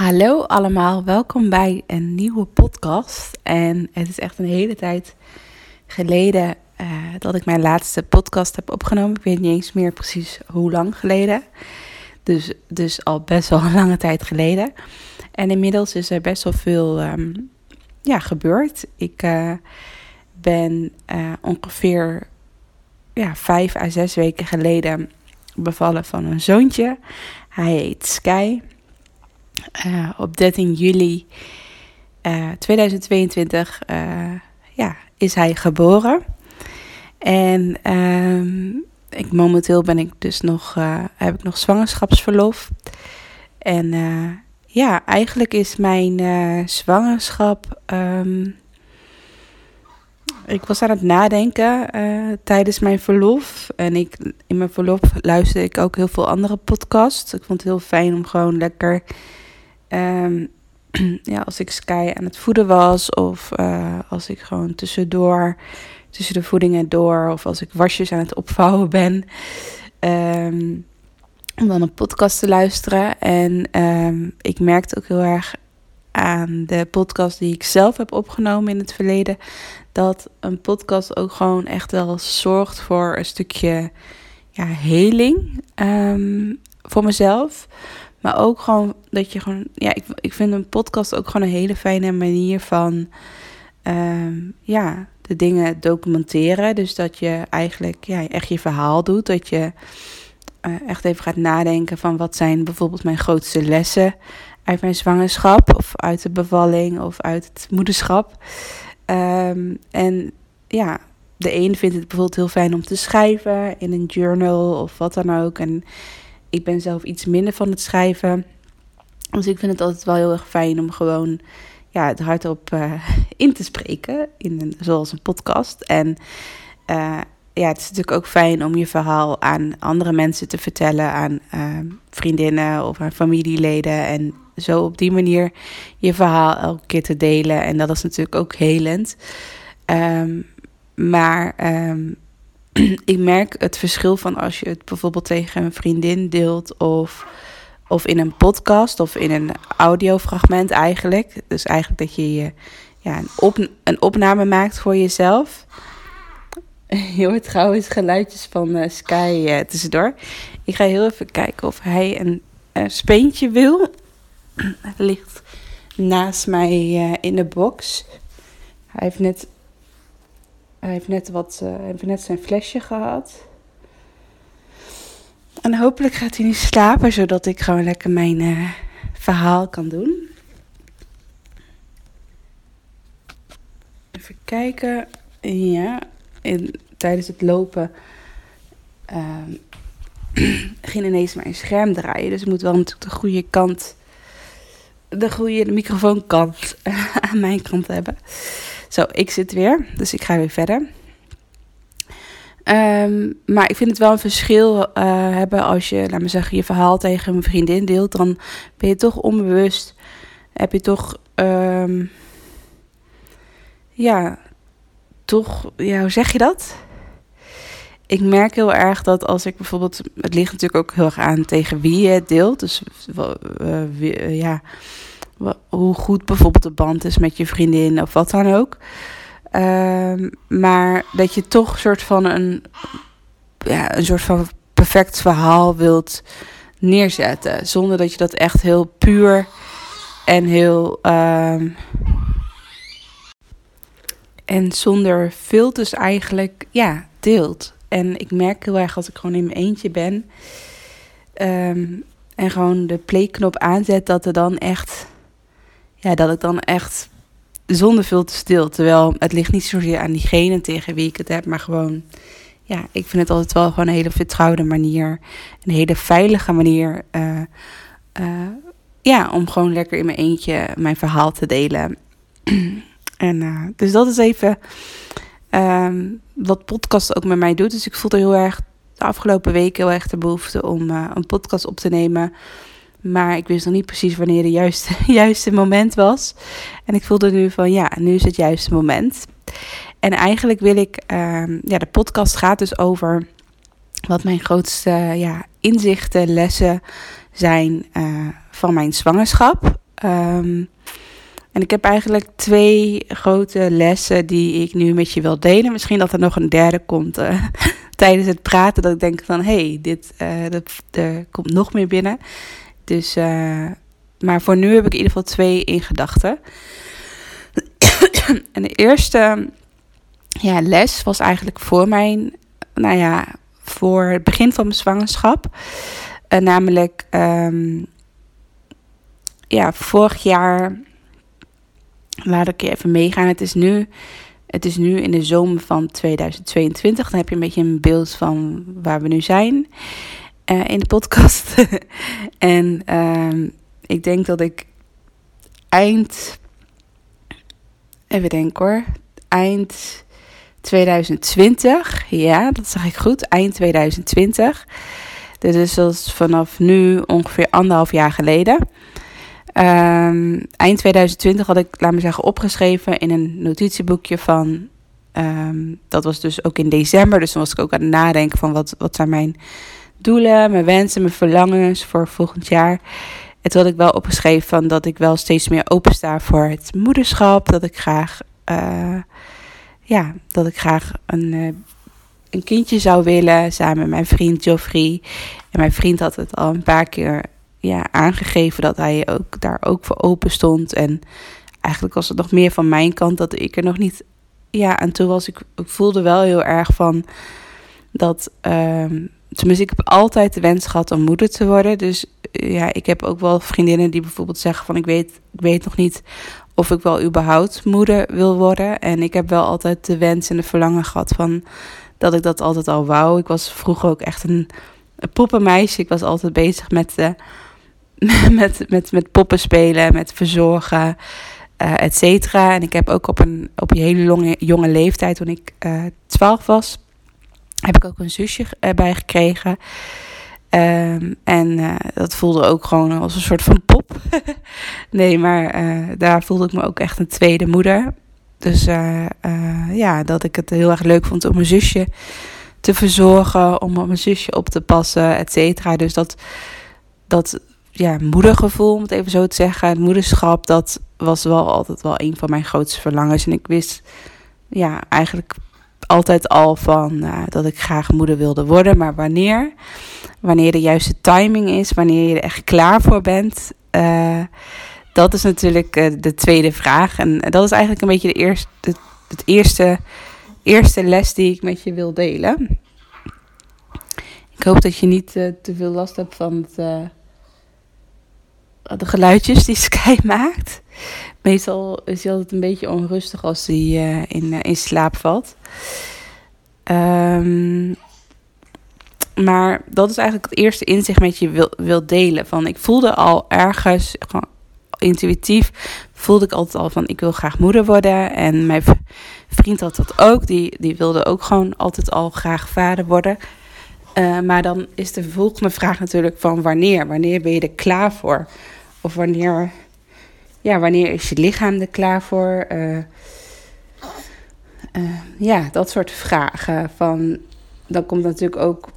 Hallo allemaal, welkom bij een nieuwe podcast. En het is echt een hele tijd geleden uh, dat ik mijn laatste podcast heb opgenomen. Ik weet niet eens meer precies hoe lang geleden. Dus, dus al best wel een lange tijd geleden. En inmiddels is er best wel veel um, ja, gebeurd. Ik uh, ben uh, ongeveer ja, vijf à zes weken geleden bevallen van een zoontje. Hij heet Sky. Uh, op 13 juli uh, 2022 uh, ja, is hij geboren. En ehm, ik, momenteel ben ik dus nog, eh, heb ik nog zwangerschapsverlof. En ja, eigenlijk is mijn zwangerschap. Um, ik was aan het nadenken tijdens mijn verlof. En ik, in mijn verlof luisterde ik ook heel veel andere podcasts. Ik vond het heel fijn om gewoon lekker Um, ja, als ik Sky aan het voeden was, of uh, als ik gewoon tussendoor, tussen de voedingen door, of als ik wasjes aan het opvouwen ben, um, om dan een podcast te luisteren. En um, ik merkte ook heel erg aan de podcast die ik zelf heb opgenomen in het verleden, dat een podcast ook gewoon echt wel zorgt voor een stukje ja, heling voor mezelf. Maar ook gewoon dat je gewoon, ja, ik, ik vind een podcast ook gewoon een hele fijne manier van, um, ja, de dingen documenteren. Dus dat je eigenlijk, ja, echt je verhaal doet. Dat je uh, echt even gaat nadenken van wat zijn bijvoorbeeld mijn grootste lessen uit mijn zwangerschap of uit de bevalling of uit het moederschap. Um, en ja, de een vindt het bijvoorbeeld heel fijn om te schrijven in een journal of wat dan ook. En ik ben zelf iets minder van het schrijven. Dus ik vind het altijd wel heel erg fijn om gewoon ja, het hardop uh, in te spreken. In een, zoals een podcast. En uh, ja, het is natuurlijk ook fijn om je verhaal aan andere mensen te vertellen. Aan uh, vriendinnen of aan familieleden. En zo op die manier je verhaal elke keer te delen. En dat is natuurlijk ook helend. Um, maar um, ik merk het verschil van als je het bijvoorbeeld tegen een vriendin deelt of, of in een podcast of in een audiofragment eigenlijk. Dus eigenlijk dat je, je ja, een, op, een opname maakt voor jezelf. Je hoort trouwens geluidjes van uh, Sky uh, tussendoor. Ik ga heel even kijken of hij een, een speentje wil. Het ligt naast mij uh, in de box. Hij heeft net hij heeft net, wat, uh, heeft net zijn flesje gehad. En hopelijk gaat hij nu slapen, zodat ik gewoon lekker mijn uh, verhaal kan doen. Even kijken. Ja, in, tijdens het lopen uh, ging ineens mijn scherm draaien. Dus ik moet wel natuurlijk de goede kant, de goede microfoonkant aan mijn kant hebben. Zo, ik zit weer, dus ik ga weer verder. Um, maar ik vind het wel een verschil uh, hebben als je, laat me zeggen, je verhaal tegen een vriendin deelt. Dan ben je toch onbewust, heb je toch, um, ja, toch, ja, hoe zeg je dat? Ik merk heel erg dat als ik bijvoorbeeld, het ligt natuurlijk ook heel erg aan tegen wie je het deelt. Dus uh, ja hoe goed bijvoorbeeld de band is met je vriendin of wat dan ook. Um, maar dat je toch soort van een, ja, een soort van perfect verhaal wilt neerzetten. Zonder dat je dat echt heel puur en heel. Um, en zonder filters eigenlijk ja, deelt. En ik merk heel erg als ik gewoon in mijn eentje ben. Um, en gewoon de playknop aanzet, dat er dan echt ja, dat ik dan echt zonder veel te stil. Terwijl het ligt niet zozeer aan diegene tegen wie ik het heb, maar gewoon, ja, ik vind het altijd wel gewoon een hele vertrouwde manier. Een hele veilige manier. Uh, uh, ja, om gewoon lekker in mijn eentje mijn verhaal te delen. en uh, dus dat is even um, wat podcast ook met mij doet. Dus ik voelde heel erg de afgelopen weken heel erg de behoefte om een podcast op te nemen maar ik wist nog niet precies wanneer de juiste, juiste moment was. En ik voelde nu van ja, nu is het juiste moment. En eigenlijk wil ik, uh, ja, de podcast gaat dus over wat mijn grootste ja, inzichten, lessen zijn uh, van mijn zwangerschap. Ehm, en ik heb eigenlijk twee grote lessen die ik nu met je wil delen. Misschien dat er nog een derde komt uh, tijdens het praten. Dat ik denk van, hé, hey, dit uh, dat, er komt nog meer binnen. Dus, uh, maar voor nu heb ik in ieder geval twee in gedachten. en de eerste ja, les was eigenlijk voor mijn, nou ja, voor het begin van mijn zwangerschap. namelijk, um, ja, vorig jaar laat ik je even meegaan. Het is nu, het is nu in de zomer van 2022. Dan heb je een beetje een beeld van waar we nu zijn uh, in de podcast. en uh, ik denk dat ik eind. Even denken hoor. Eind 2020. Ja, dat zeg ik goed. Eind 2020. Dit is dus vanaf nu ongeveer anderhalf jaar geleden. Um, eind 2020 had ik, laat me zeggen, opgeschreven in een notitieboekje van. Um, dat was dus ook in december. Dus toen was ik ook aan het nadenken van wat, wat zijn mijn doelen, mijn wensen, mijn verlangens voor volgend jaar. Toen had ik wel opgeschreven van dat ik wel steeds meer opensta voor het moederschap. Dat ik graag, uh, ja, dat ik graag een, uh, een kindje zou willen samen met mijn vriend Geoffrey. En mijn vriend had het al een paar keer ja, aangegeven dat hij ook daar ook voor open stond. En eigenlijk was het nog meer van mijn kant dat ik er nog niet ja, aan toe was. Ik, voelde wel heel erg van dat. Um, tenminste, ik heb altijd de wens gehad om moeder te worden. Dus ja, ik heb ook wel vriendinnen die bijvoorbeeld zeggen van ik weet, ik weet nog niet of ik wel überhaupt moeder wil worden. En ik heb wel altijd de wens en de verlangen gehad van dat ik dat altijd al wou. Ik was vroeger ook echt een, poppenmeisje. Ik was altijd bezig met de met, met, met poppen spelen, met verzorgen, uh, et cetera. En ik heb ook op een, op een hele longe, jonge leeftijd, toen ik uh, 12 was, heb ik ook een zusje erbij gekregen. Um, en uh, dat voelde ook gewoon als een soort van pop. nee, maar uh, daar voelde ik me ook echt een tweede moeder. Dus ja, dat ik het heel erg leuk vond om mijn zusje te verzorgen, om op mijn zusje op te passen, et cetera. Dus dat, dat ja, moedergevoel, om het even zo te zeggen. Het moederschap, dat was wel altijd wel een van mijn grootste verlangens. En ik wist ja, eigenlijk altijd al van uh, dat ik graag moeder wilde worden. Maar wanneer? Wanneer de juiste timing is, wanneer je er echt klaar voor bent. Uh, dat is natuurlijk uh, de tweede vraag. En dat is eigenlijk een beetje de eerste, het eerste, eerste les die ik met je wil delen. Ik hoop dat je niet te veel last hebt van het de geluidjes die Sky maakt. Meestal is hij altijd een beetje onrustig als hij uh, in, uh, in slaap valt. Um, maar dat is eigenlijk het eerste inzicht met je wil, wil delen. Van ik voelde al ergens, gewoon intuïtief, voelde ik altijd al van ik wil graag moeder worden. En mijn vriend had dat ook. Die, die wilde ook gewoon altijd al graag vader worden. Uh, maar dan is de volgende vraag natuurlijk van wanneer? Wanneer ben je er klaar voor? Of wanneer, ja, wanneer is je lichaam er klaar voor? Uh, uh, ja, dat soort vragen. Van, dan komt natuurlijk ook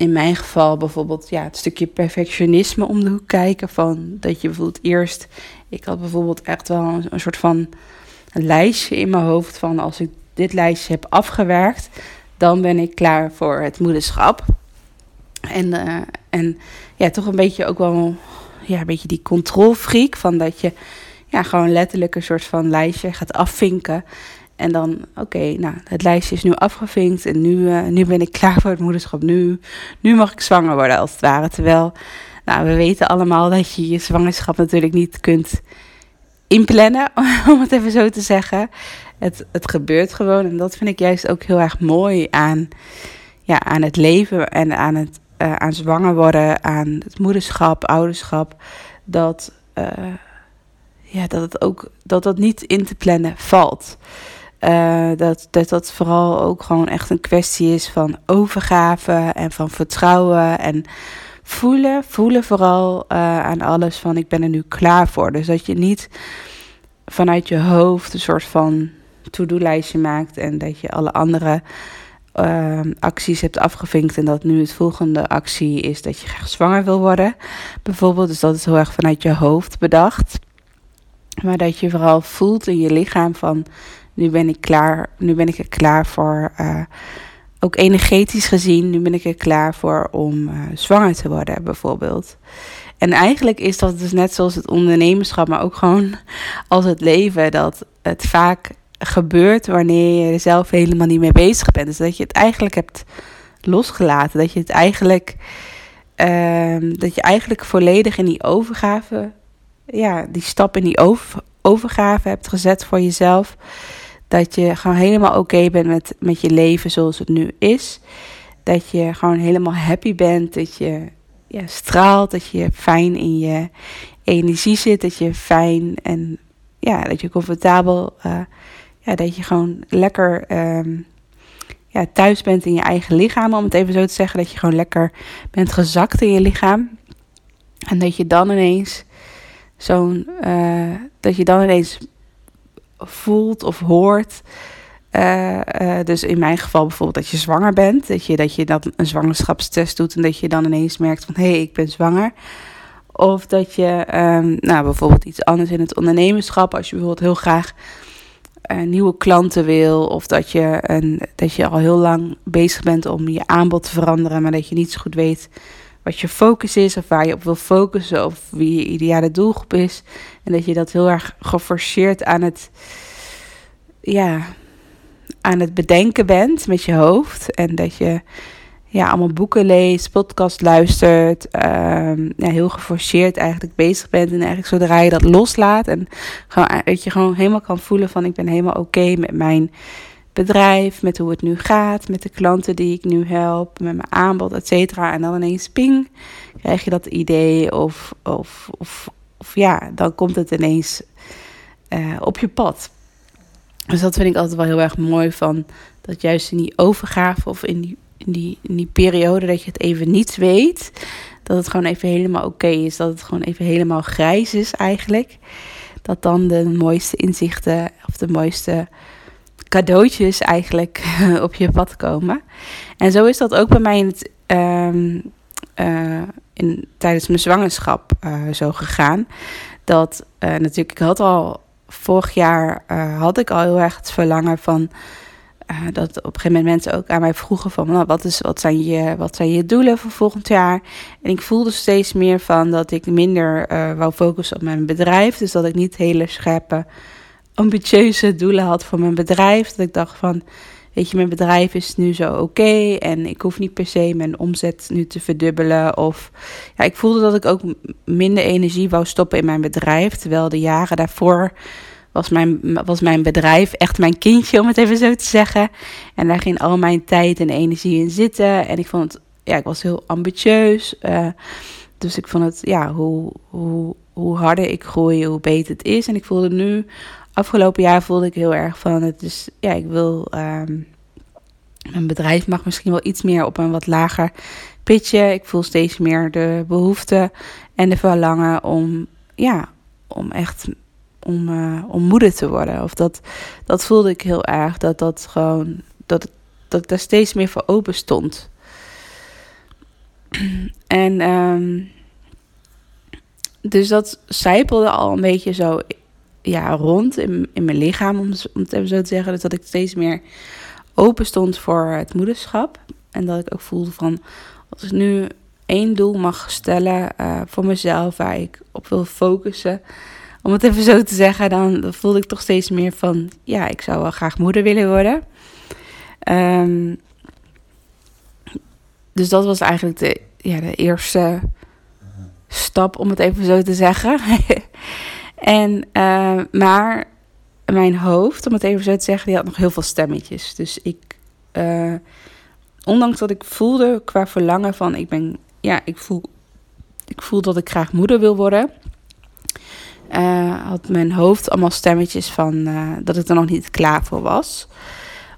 in mijn geval bijvoorbeeld ja, het stukje perfectionisme om de hoek kijken. Van dat je bijvoorbeeld eerst, ik had bijvoorbeeld echt wel een, soort van een lijstje in mijn hoofd van als ik dit lijstje heb afgewerkt, dan ben ik klaar voor het moederschap. En, uh, en ja, toch een beetje ook wel ja, een beetje die controlfreak. Van dat je ja, gewoon letterlijk een soort van lijstje gaat afvinken. En dan, oké, nou, het lijstje is nu afgevinkt en nu, uh, nu ben ik klaar voor het moederschap. Nu, nu mag ik zwanger worden, als het ware. Terwijl, nou, we weten allemaal dat je je zwangerschap natuurlijk niet kunt inplannen, om het even zo te zeggen. Het, het gebeurt gewoon en dat vind ik juist ook heel erg mooi aan, ja, aan het leven en aan het uh, aan zwanger worden, aan het moederschap, ouderschap, dat, uh, ja, dat het ook dat dat niet in te plannen valt. Uh, dat, dat dat vooral ook gewoon echt een kwestie is van overgave en van vertrouwen en voelen. Voelen vooral aan alles van ik ben er nu klaar voor. Dus dat je niet vanuit je hoofd een soort van to-do-lijstje maakt en dat je alle andere uh, acties hebt afgevinkt en dat nu het volgende actie is dat je graag zwanger wil worden, bijvoorbeeld. Dus dat is heel erg vanuit je hoofd bedacht. Maar dat je vooral voelt in je lichaam van nu ben ik klaar, nu ben ik er klaar voor. Uh, ook energetisch gezien, nu ben ik er klaar voor om uh, zwanger te worden, bijvoorbeeld. En eigenlijk is dat dus net zoals het ondernemerschap, maar ook gewoon als het leven, dat het vaak gebeurt wanneer je er zelf helemaal niet mee bezig bent. Dus dat je het eigenlijk hebt losgelaten. Dat je het eigenlijk, uh, dat je eigenlijk volledig in die overgave, ja, die stap in die over, overgave hebt gezet voor jezelf. Dat je gewoon helemaal oké bent met, met je leven zoals het nu is. Dat je gewoon helemaal happy bent. Dat je ja, straalt. Dat je fijn in je energie zit. Dat je fijn en ja, dat je comfortabel. Uh, ja, dat je gewoon lekker um, ja, thuis bent in je eigen lichaam. Om het even zo te zeggen. Dat je gewoon lekker bent gezakt in je lichaam. En dat je dan ineens zo'n. Uh, dat je dan ineens voelt of hoort. Uh, uh, dus in mijn geval bijvoorbeeld dat je zwanger bent. Dat je, dat je dan een zwangerschapstest doet en dat je dan ineens merkt van hé, hey, ik ben zwanger. Of dat je um, nou, bijvoorbeeld iets anders in het ondernemerschap, als je bijvoorbeeld heel graag uh, nieuwe klanten wil. Of dat je, een, dat je al heel lang bezig bent om je aanbod te veranderen, maar dat je niet zo goed weet wat je focus is of waar je op wil focussen of wie je ideale doelgroep is. En dat je dat heel erg geforceerd aan het, ja, aan het bedenken bent met je hoofd. En dat je ja, allemaal boeken leest, podcast luistert. Um, ja, heel geforceerd eigenlijk bezig bent. En eigenlijk zodra je dat loslaat en gewoon, dat je gewoon helemaal kan voelen van ik ben helemaal oké met mijn bedrijf, met hoe het nu gaat, met de klanten die ik nu help, met mijn aanbod, et cetera. En dan ineens ping, krijg je dat idee of, of, of, ja, dan komt het ineens uh, op je pad. Dus dat vind ik altijd wel heel erg mooi van dat juist in die overgave of in die, in die, periode dat je het even niet weet, dat het gewoon even helemaal oké is, dat het gewoon even helemaal grijs is eigenlijk. Dat dan de mooiste inzichten of de mooiste cadeautjes eigenlijk op je pad komen. En zo is dat ook bij mij in het, um, uh, in, tijdens mijn zwangerschap uh, zo gegaan. Dat uh, natuurlijk, ik had al vorig jaar had ik al heel erg het verlangen van. Dat op een gegeven moment mensen ook aan mij vroegen van nou, wat, is, wat, zijn je, wat zijn je doelen voor volgend jaar? En ik voelde steeds meer van dat ik minder wou focussen op mijn bedrijf. Dus dat ik niet hele scherpe ambitieuze doelen had voor mijn bedrijf. Dat ik dacht van, weet je, mijn bedrijf is nu zo oké en ik hoef niet per se mijn omzet nu te verdubbelen. Of ja, ik voelde dat ik ook minder energie wou stoppen in mijn bedrijf. Terwijl de jaren daarvoor was mijn, was mijn bedrijf echt mijn kindje, om het even zo te zeggen. En daar ging al mijn tijd en energie in zitten. En ik vond het, ja, ik was heel ambitieus. Uh, dus ik vond het, ja, hoe, hoe, hoe harder ik groei, hoe beter het is. En ik voelde nu afgelopen jaar voelde ik heel erg van het is, ja, ik wil. Um, mijn bedrijf mag misschien wel iets meer op een wat lager pitje. Ik voel steeds meer de behoefte en de verlangen om, ja, om echt om, uh, om moeder te worden. Of dat, dat voelde ik heel erg. Dat dat gewoon, dat, dat daar steeds meer voor open stond. En um, dus dat zijpelde al een beetje zo ja, rond in, in mijn lichaam, om, om het even zo te zeggen. Dus dat ik steeds meer open stond voor het moederschap. En dat ik ook voelde van, als ik nu één doel mag stellen uh, voor mezelf, waar ik op wil focussen, om het even zo te zeggen, dan, voelde ik toch steeds meer van, ja, ik zou wel graag moeder willen worden. Um, dus dat was eigenlijk de, ja, de eerste stap, om het even zo te zeggen. En, uh, maar mijn hoofd, om het even zo te zeggen, die had nog heel veel stemmetjes. Dus ik, uh, ondanks dat ik voelde qua verlangen van, ik ben, ja, ik voel, ik voel dat ik graag moeder wil worden. Uh, had mijn hoofd allemaal stemmetjes van dat ik er nog niet klaar voor was.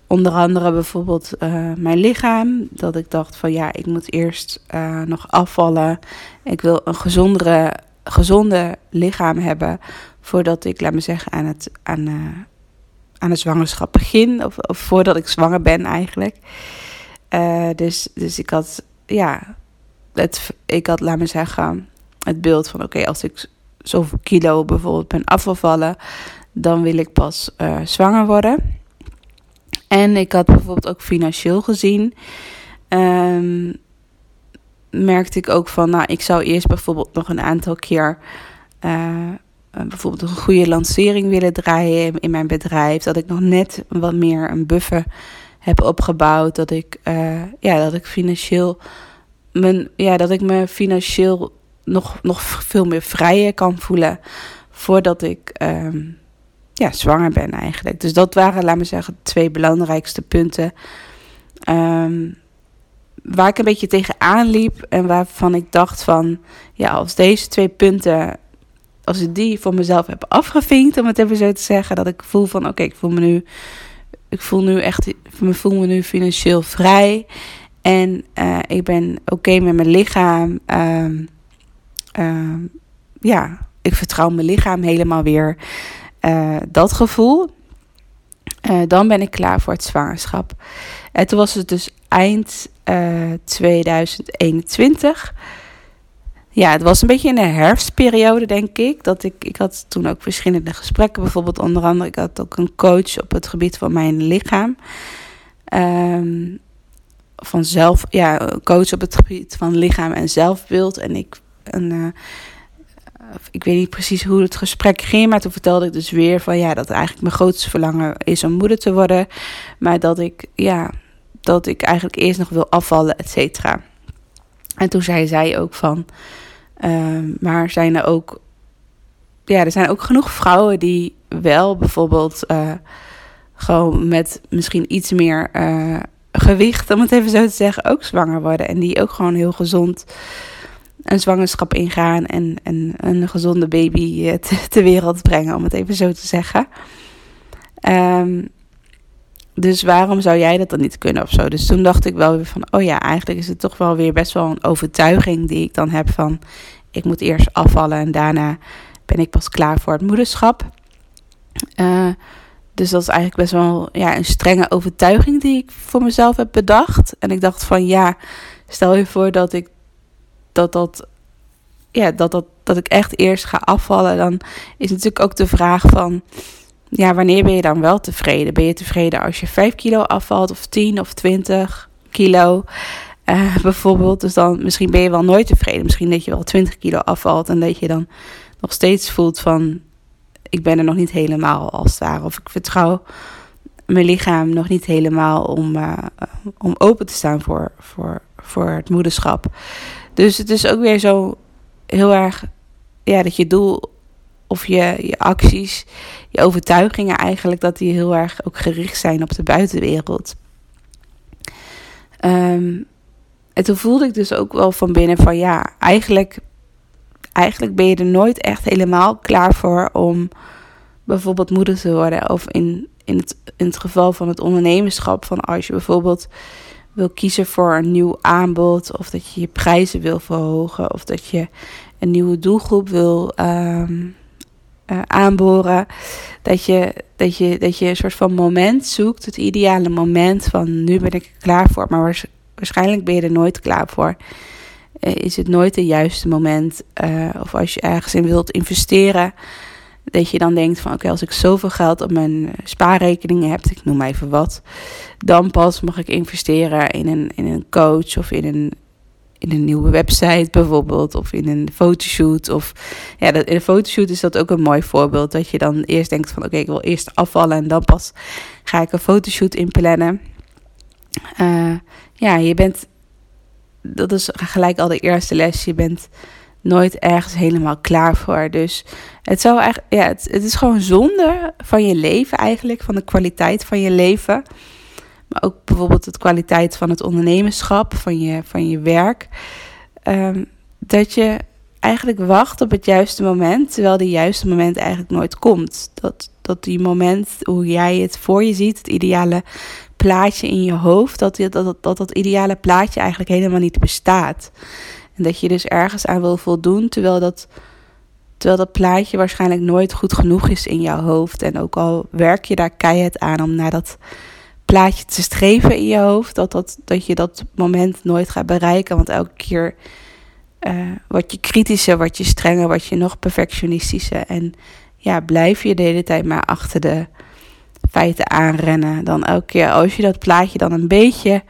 Onder andere bijvoorbeeld mijn lichaam. Dat ik dacht van ja, ik moet eerst nog afvallen. Ik wil een gezondere gezonde lichaam hebben voordat ik, laat me zeggen, aan het, aan, aan de zwangerschap begin. Of, of voordat ik zwanger ben eigenlijk. Dus, dus ik had, ja, het, ik had, laat me zeggen, het beeld van oké, als ik zoveel kilo bijvoorbeeld ben afgevallen, dan wil ik pas uh, zwanger worden. En ik had bijvoorbeeld ook financieel gezien, um, merkte ik ook van, nou, ik zou eerst bijvoorbeeld nog een aantal keer uh, bijvoorbeeld een goede lancering willen draaien in mijn bedrijf. Dat ik nog net wat meer een buffer heb opgebouwd. Dat ik, ja, dat ik financieel, mijn, ja, dat ik me financieel nog, nog veel meer vrijer kan voelen voordat ik um, ja, zwanger ben eigenlijk. Dus dat waren, laat me zeggen, twee belangrijkste punten. Um, waar ik een beetje tegenaan liep en waarvan ik dacht van, ja, als deze twee punten, als ik die voor mezelf heb afgevinkt, om het even zo te zeggen, dat ik voel van, oké, ik voel me nu, ik voel nu echt, ik voel me nu financieel vrij en uh, ik ben oké met mijn lichaam. Um, uh, ja, ik vertrouw mijn lichaam helemaal weer. Uh, dat gevoel. Uh, dan ben ik klaar voor het zwangerschap. En toen was het dus eind uh, 2021. Ja, het was een beetje in de herfstperiode, denk ik. Dat ik, ik had toen ook verschillende gesprekken. Bijvoorbeeld onder andere, ik had ook een coach op het gebied van mijn lichaam. Um, van zelf, ja, coach op het gebied van lichaam en zelfbeeld. En ik, uh, ik weet niet precies hoe het gesprek ging, maar toen vertelde ik dus weer van ja, dat eigenlijk mijn grootste verlangen is om moeder te worden. Maar dat ik, ja, dat ik eigenlijk eerst nog wil afvallen, et cetera. En toen zei zij ook van, uh, maar zijn er ook, ja, er zijn ook genoeg vrouwen die wel bijvoorbeeld uh, gewoon met misschien iets meer uh, gewicht, om het even zo te zeggen, ook zwanger worden. En die ook gewoon heel gezond een zwangerschap ingaan en, en een gezonde baby eh, te, ter wereld brengen, om het even zo te zeggen. Um, dus waarom zou jij dat dan niet kunnen of zo? Dus toen dacht ik wel weer van, oh ja, eigenlijk is het toch wel weer best wel een overtuiging die ik dan heb van, ik moet eerst afvallen en daarna ben ik pas klaar voor het moederschap. Uh, dus dat is eigenlijk best wel ja, een strenge overtuiging die ik voor mezelf heb bedacht. En ik dacht van ja, stel je voor dat ik dat dat, ja, dat, dat, dat ik echt eerst ga afvallen. Dan is natuurlijk ook de vraag van ja, wanneer ben je dan wel tevreden? Ben je tevreden als je 5 kilo afvalt of 10 of 20 kilo? Uh, bijvoorbeeld. Dus dan misschien ben je wel nooit tevreden. Misschien dat je wel 20 kilo afvalt en dat je dan nog steeds voelt van ik ben er nog niet helemaal als het ware. Of ik vertrouw mijn lichaam nog niet helemaal om, uh, om open te staan voor, voor, voor het moederschap. Dus het is ook weer zo heel erg ja, dat je doel of je, je acties, je overtuigingen eigenlijk, dat die heel erg ook gericht zijn op de buitenwereld. Um, en toen voelde ik dus ook wel van binnen van ja, eigenlijk, eigenlijk ben je er nooit echt helemaal klaar voor om bijvoorbeeld moeder te worden. Of in, in, het, in het geval van het ondernemerschap, van als je bijvoorbeeld wil kiezen voor een nieuw aanbod, of dat je je prijzen wil verhogen, of dat je een nieuwe doelgroep wil um, uh, aanboren. Dat je, dat, je, dat je een soort van moment zoekt, het ideale moment van nu ben ik er klaar voor. Maar waarschijnlijk ben je er nooit klaar voor. Uh, is het nooit het juiste moment? Uh, of als je ergens in wilt investeren, dat je dan denkt van oké, als ik zoveel geld op mijn spaarrekeningen heb, ik noem maar even wat, dan pas mag ik investeren in een, in een coach of in een in een nieuwe website bijvoorbeeld, of in een fotoshoot. Of ja, dat, in een fotoshoot is dat ook een mooi voorbeeld. Dat je dan eerst denkt van oké, ik wil eerst afvallen en dan pas ga ik een fotoshoot inplannen. Uh, ja, je bent, dat is gelijk al de eerste les. Je bent nooit ergens helemaal klaar voor. Dus het, zou eigenlijk, ja, het, het is gewoon zonde van je leven eigenlijk, van de kwaliteit van je leven. Maar ook bijvoorbeeld de kwaliteit van het ondernemerschap, van je, van je werk. Um, dat je eigenlijk wacht op het juiste moment, terwijl die juiste moment eigenlijk nooit komt. Dat, dat die moment, hoe jij het voor je ziet, het ideale plaatje in je hoofd, dat dat, dat, dat, dat ideale plaatje eigenlijk helemaal niet bestaat. En dat je dus ergens aan wil voldoen, terwijl dat, terwijl dat plaatje waarschijnlijk nooit goed genoeg is in jouw hoofd. En ook al werk je daar keihard aan om naar dat plaatje te streven in je hoofd, dat, dat, dat je dat moment nooit gaat bereiken. Want elke keer uh, word je kritischer, word je strenger, word je nog perfectionistischer. En ja, blijf je de hele tijd maar achter de feiten aanrennen. Dan elke keer als je dat plaatje dan een beetje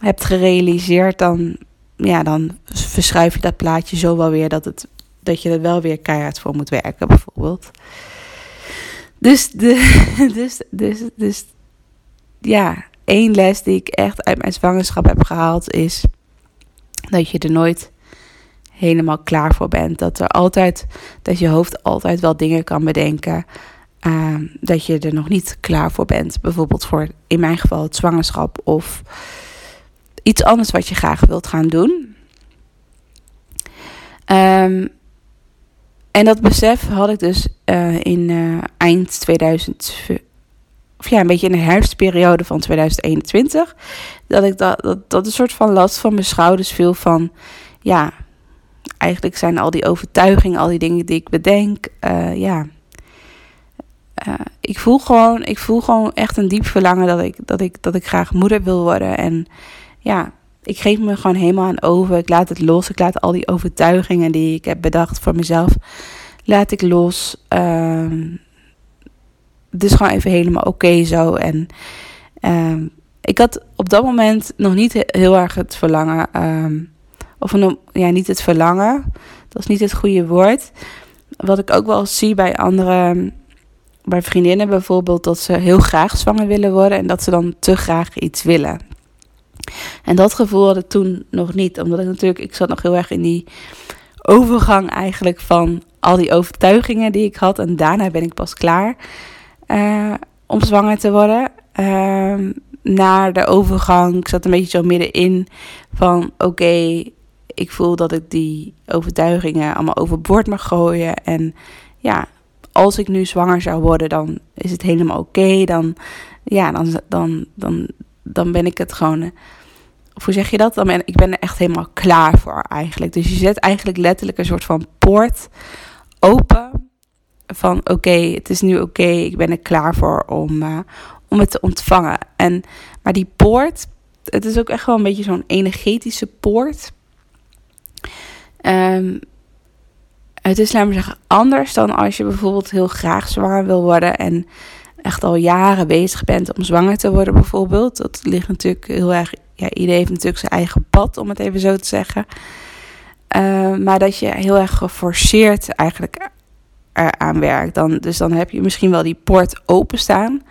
hebt gerealiseerd, dan, ja, dan verschuif je dat plaatje zo wel weer dat, het, dat je er wel weer keihard voor moet werken, bijvoorbeeld. Dus, de, dus, dus, dus ja, één les die ik echt uit mijn zwangerschap heb gehaald is dat je er nooit helemaal klaar voor bent. Dat er altijd, dat je hoofd altijd wel dingen kan bedenken. Uh, dat je er nog niet klaar voor bent. Bijvoorbeeld voor in mijn geval het zwangerschap of iets anders wat je graag wilt gaan doen. Um, en dat besef had ik dus uh, in uh, eind 2000, of ja, een beetje in de herfstperiode van 2021. Dat ik dat, dat, een soort van last van mijn schouders viel van, ja, eigenlijk zijn al die overtuigingen, al die dingen die ik bedenk, uh, ja. ik voel gewoon, ik voel gewoon echt een diep verlangen dat ik, dat ik, dat ik graag moeder wil worden. En ja, ik geef me gewoon helemaal aan over. Ik laat het los. Ik laat al die overtuigingen die ik heb bedacht voor mezelf, laat ik los. Um, dus gewoon even helemaal oké zo. En um, ik had op dat moment nog niet heel erg het verlangen. Um, of ja, niet het verlangen. Dat is niet het goede woord. Wat ik ook wel zie bij andere, bij vriendinnen bijvoorbeeld, dat ze heel graag zwanger willen worden en dat ze dan te graag iets willen. En dat gevoel had ik toen nog niet, omdat ik natuurlijk, ik zat nog heel erg in die overgang eigenlijk van al die overtuigingen die ik had. En daarna ben ik pas klaar uh, om zwanger te worden. Uh, naar de overgang, ik zat een beetje zo middenin van oké, ik voel dat ik die overtuigingen allemaal overboord mag gooien. En ja, als ik nu zwanger zou worden, dan is het helemaal oké. Dan, ja, dan, dan, dan, dan ben ik het gewoon. Of hoe zeg je dat? Dan ben, ik ben er echt helemaal klaar voor eigenlijk. Dus je zet eigenlijk letterlijk een soort van poort open. Van oké, het is nu oké, ik ben er klaar voor om, uh, om het te ontvangen. En, maar die poort, het is ook echt wel een beetje zo'n energetische poort. Um, het is, laat maar zeggen, anders dan als je bijvoorbeeld heel graag zwanger wil worden. En echt al jaren bezig bent om zwanger te worden, bijvoorbeeld. Dat ligt natuurlijk heel erg. Ja, iedereen heeft natuurlijk zijn eigen pad, om het even zo te zeggen. Uh, maar dat je heel erg geforceerd eigenlijk eraan werkt. Dan, dus dan heb je misschien wel die poort openstaan.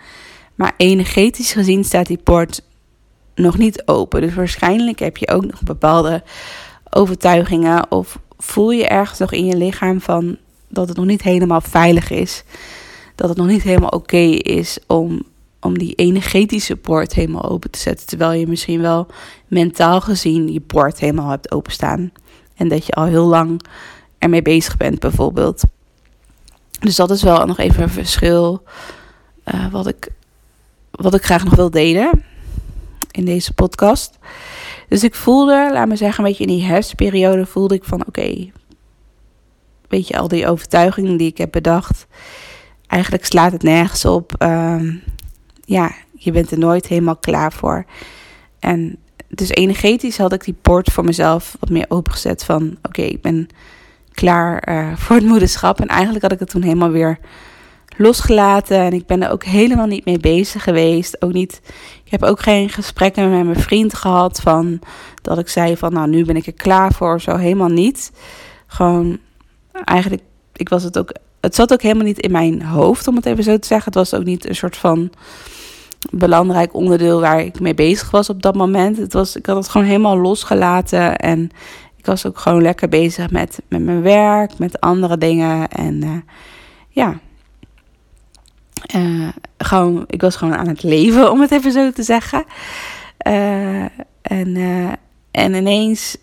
Maar energetisch gezien staat die poort nog niet open. Dus waarschijnlijk heb je ook nog bepaalde overtuigingen. Of voel je ergens nog in je lichaam van dat het nog niet helemaal veilig is dat het nog niet helemaal oké is om, om die energetische poort helemaal open te zetten. Terwijl je misschien wel mentaal gezien je poort helemaal hebt openstaan. En dat je al heel lang ermee bezig bent, bijvoorbeeld. Dus dat is wel nog even een verschil uh, wat, ik, wat ik graag nog wil delen in deze podcast. Dus ik voelde, laat me zeggen, een beetje in die herfstperiode voelde ik van oké, weet je, al die overtuigingen die ik heb bedacht eigenlijk slaat het nergens op. Um, ja, je bent er nooit helemaal klaar voor. En dus energetisch had ik die poort voor mezelf wat meer opengezet van oké, ik ben klaar uh, voor het moederschap. En eigenlijk had ik het toen helemaal weer losgelaten. En ik ben er ook helemaal niet mee bezig geweest. Ook niet, ik heb ook geen gesprekken met mijn vriend gehad van dat ik zei van nou nu ben ik er klaar voor. Zo helemaal niet. Gewoon eigenlijk, ik was het ook het zat ook helemaal niet in mijn hoofd, om het even zo te zeggen. Het was ook niet een soort van belangrijk onderdeel waar ik mee bezig was op dat moment. Het was, ik had het gewoon helemaal losgelaten en ik was ook gewoon lekker bezig met, met mijn werk, met andere dingen. En uh, ja, uh, gewoon, ik was gewoon aan het leven, om het even zo te zeggen. Uh, en, en ineens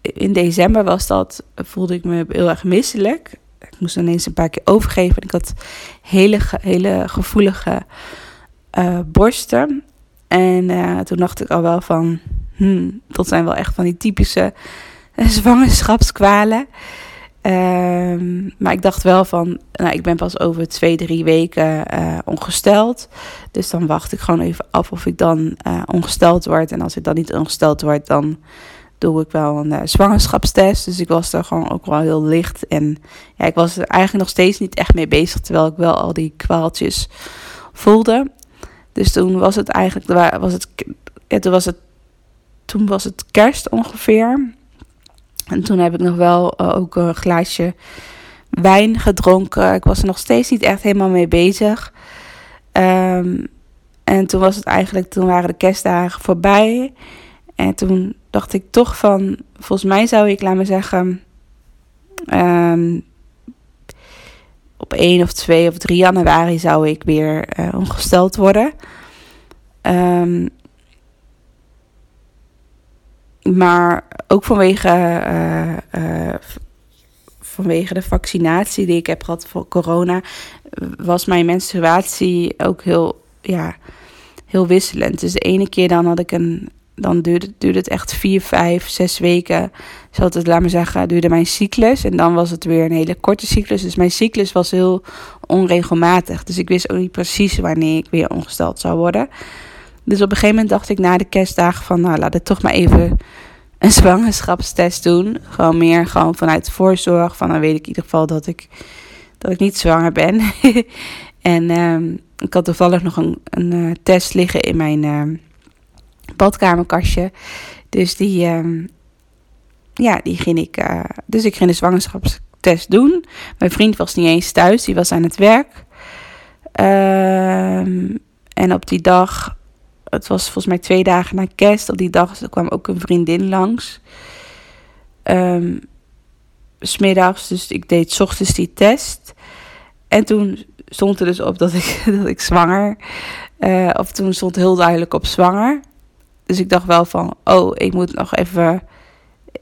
in december was dat, voelde ik me heel erg misselijk ik moest ineens een paar keer overgeven. En ik had hele, hele gevoelige uh, borsten. En uh, toen dacht ik al wel van, hmm, dat zijn wel echt van die typische uh, zwangerschapskwalen. Ehm, maar ik dacht wel van, nou, ik ben pas over twee, drie weken ongesteld. Dus dan wacht ik gewoon even af of ik dan ongesteld word. En als ik dan niet ongesteld word, dan doe ik wel een uh, zwangerschapstest. Dus ik was er gewoon ook wel heel licht. En ja, ik was er eigenlijk nog steeds niet echt mee bezig. Terwijl ik wel al die kwaaltjes voelde. Dus toen was het eigenlijk. Was het, toen, was het, toen was het kerst ongeveer. En toen heb ik nog wel uh, ook een glaasje wijn gedronken. Ik was er nog steeds niet echt helemaal mee bezig. Um, en toen was het eigenlijk, toen waren de kerstdagen voorbij. En toen dacht ik toch van, volgens mij zou ik, laat me zeggen, um, op 1 of 2 of 3 januari zou ik weer uh, ongesteld worden. Um, maar ook vanwege, uh, uh, vanwege de vaccinatie die ik heb gehad voor corona, was mijn menstruatie ook heel, ja, heel wisselend. Dus de ene keer dan had ik een. Dan duurde, duurde het echt vier, vijf, zes weken. Zoals het, laat me zeggen, duurde mijn cyclus. En dan was het weer een hele korte cyclus. Dus mijn cyclus was heel onregelmatig. Dus ik wist ook niet precies wanneer ik weer ongesteld zou worden. Dus op een gegeven moment dacht ik na de kerstdagen van... nou, laat ik toch maar even een zwangerschapstest doen. Gewoon meer gewoon vanuit voorzorg. Van dan weet ik in ieder geval dat ik, dat ik niet zwanger ben. en um, ik had toevallig nog een, een uh, test liggen in mijn uh, badkamerkastje. Dus die, uh, ja, die ging ik. Uh, dus ik ging de zwangerschapstest doen. Mijn vriend was niet eens thuis, die was aan het werk. Ehm, en op die dag, het was volgens mij twee dagen na kerst, op die dag kwam ook een vriendin langs. Um, smiddags, dus ik deed s ochtends die test. En toen stond er dus op dat ik, dat ik zwanger. Uh, of toen stond heel duidelijk op zwanger. Dus ik dacht wel van, oh, ik moet nog even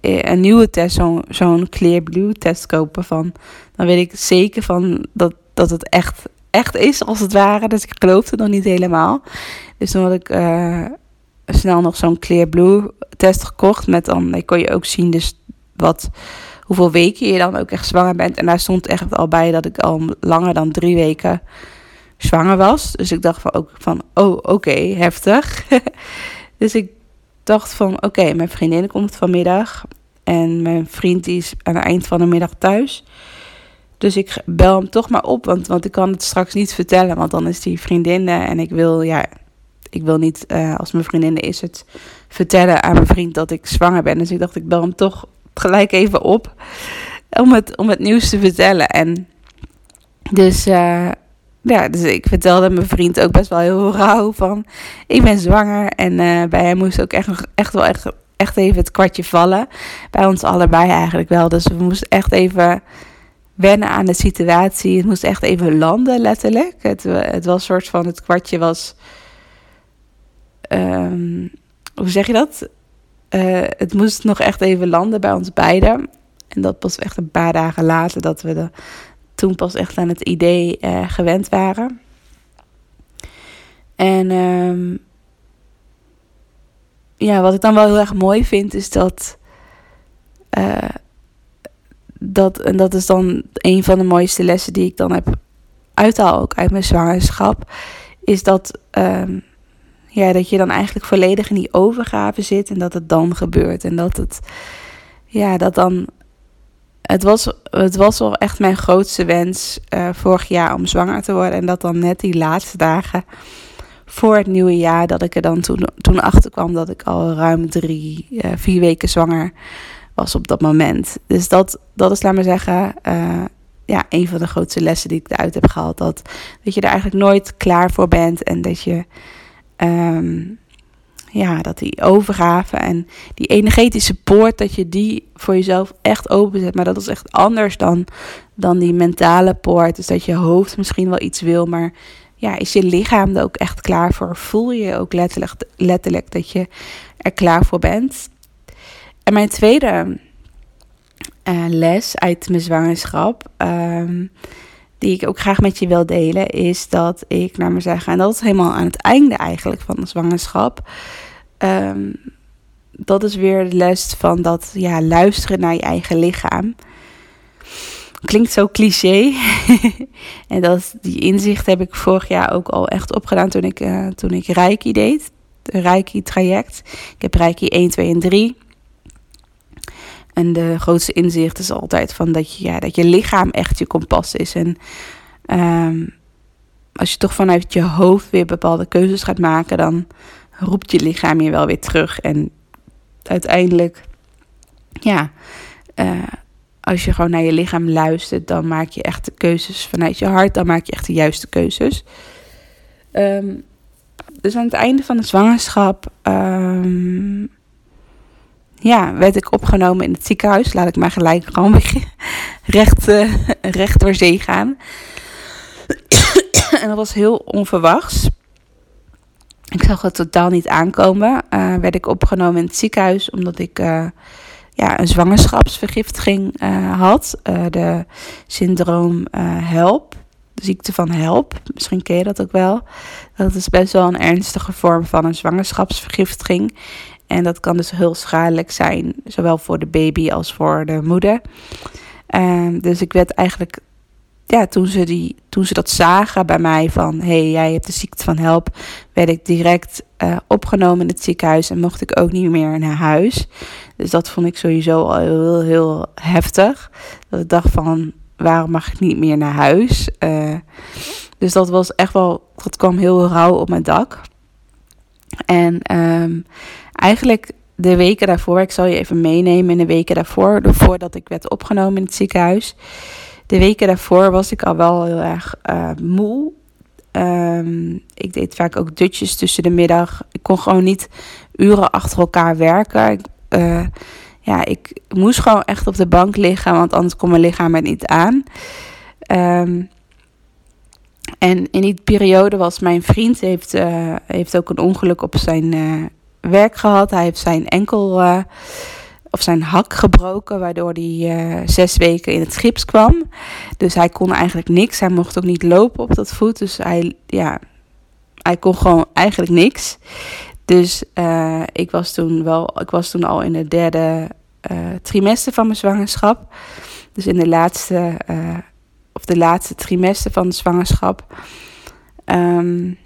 eh, een nieuwe test, zo'n Clear Blue test kopen. Van, dan weet ik zeker van dat, dat het echt, echt is, als het ware. Dus ik geloofde nog niet helemaal. Dus toen had ik uh, snel nog zo'n Clear Blue test gekocht. Met dan, dan kon je ook zien dus wat hoeveel weken je dan ook echt zwanger bent. En daar stond echt al bij dat ik al langer dan drie weken zwanger was. Dus ik dacht van, ook van oh, oké, heftig. dus ik dacht van, oké, mijn vriendin komt vanmiddag. En mijn vriend is aan het eind van de middag thuis. Dus ik bel hem toch maar op, want, want ik kan het straks niet vertellen. Want dan is die vriendin en ik wil, ja, ik wil niet uh, als mijn vriendin is het vertellen aan mijn vriend dat ik zwanger ben. Dus ik dacht, ik bel hem toch gelijk even op om het, om het nieuws te vertellen. En dus, uh, ja, dus ik vertelde mijn vriend ook best wel heel rauw van... ik ben zwanger en uh, bij hem moest ook echt, echt wel echt, echt even het kwartje vallen. Bij ons allebei eigenlijk wel. Dus we moesten echt even wennen aan de situatie. Het moest echt even landen, letterlijk. Het, het was soort van, het kwartje was... Um, hoe zeg je dat? Uh, het moest nog echt even landen bij ons beiden. En dat pas echt een paar dagen later dat we de, toen pas echt aan het idee uh, gewend waren. En um, ja, wat ik dan wel heel erg mooi vind is dat. Uh, dat, en dat is dan een van de mooiste lessen die ik dan heb uithaal ook uit mijn zwangerschap. Is dat um, ja, dat je dan eigenlijk volledig in die overgave zit en dat het dan gebeurt. En dat het, ja, dat dan. Het was, het was wel echt mijn grootste wens uh, vorig jaar om zwanger te worden. En dat dan net die laatste dagen voor het nieuwe jaar, dat ik er dan toen, toen achter kwam dat ik al ruim drie, uh, vier weken zwanger was op dat moment. Dus dat, dat is, laat maar zeggen, uh, ja, een van de grootste lessen die ik eruit heb gehaald. Dat, dat je er eigenlijk nooit klaar voor bent en dat je Um, ja, dat die overgave en die energetische poort, dat je die voor jezelf echt openzet. Maar dat is echt anders dan, dan die mentale poort. Dus dat je hoofd misschien wel iets wil, maar ja, is je lichaam er ook echt klaar voor? Voel je ook letterlijk, letterlijk dat je er klaar voor bent? En mijn tweede uh, les uit mijn zwangerschap. Um, die ik ook graag met je wil delen, is dat ik naar me zeggen, en dat is helemaal aan het einde eigenlijk van de zwangerschap. Um, dat is weer de les van dat ja, luisteren naar je eigen lichaam. Klinkt zo cliché. en dat, die inzicht heb ik vorig jaar ook al echt opgedaan toen ik, uh, toen ik Reiki deed. De Reiki traject. Ik heb Reiki 1, 2 en 3. En de grootste inzicht is altijd van dat je, ja, dat je lichaam echt je kompas is. En ehm, als je toch vanuit je hoofd weer bepaalde keuzes gaat maken, dan roept je lichaam je wel weer terug. En uiteindelijk, ja, uh, als je gewoon naar je lichaam luistert, dan maak je echt de keuzes vanuit je hart. Dan maak je echt de juiste keuzes. Ehm, dus aan het einde van de zwangerschap. Um, ja, werd ik opgenomen in het ziekenhuis. Laat ik maar gelijk gewoon recht, uh, recht door zee gaan. en dat was heel onverwachts. Ik zag het totaal niet aankomen. Uh, werd ik opgenomen in het ziekenhuis omdat ik uh, ja, een zwangerschapsvergiftiging had. de syndroom HELP. De ziekte van HELP. Misschien ken je dat ook wel. Dat is best wel een ernstige vorm van een zwangerschapsvergiftiging. En dat kan dus heel schadelijk zijn, zowel voor de baby als voor de moeder. Um, dus ik werd eigenlijk, ja, toen ze, die, toen ze dat zagen bij mij van, hé, hey, jij hebt de ziekte van HELP, werd ik direct uh, opgenomen in het ziekenhuis en mocht ik ook niet meer naar huis. Dus dat vond ik sowieso al heel, heel heftig. Dat ik dacht van, waarom mag ik niet meer naar huis? Uh, dus dat was echt wel, dat kwam heel rauw op mijn dak. En um, eigenlijk de weken daarvoor, ik zal je even meenemen in de weken daarvoor, voordat ik werd opgenomen in het ziekenhuis. De weken daarvoor was ik al wel heel erg uh, moe. Um, ik deed vaak ook dutjes tussen de middag. Ik kon gewoon niet uren achter elkaar werken. Ik, uh, ja, ik moest gewoon echt op de bank liggen, want anders kon mijn lichaam het niet aan. Um, en in die periode was mijn vriend heeft, uh, heeft ook een ongeluk op zijn werk gehad. Hij heeft zijn enkel uh, of zijn hak gebroken, waardoor hij zes weken in het gips kwam. Dus hij kon eigenlijk niks. Hij mocht ook niet lopen op dat voet. Dus hij, ja, hij kon gewoon eigenlijk niks. Dus ik was toen wel, ik was toen al in het derde trimester van mijn zwangerschap. Dus in de laatste of de laatste trimester van de zwangerschap. Um,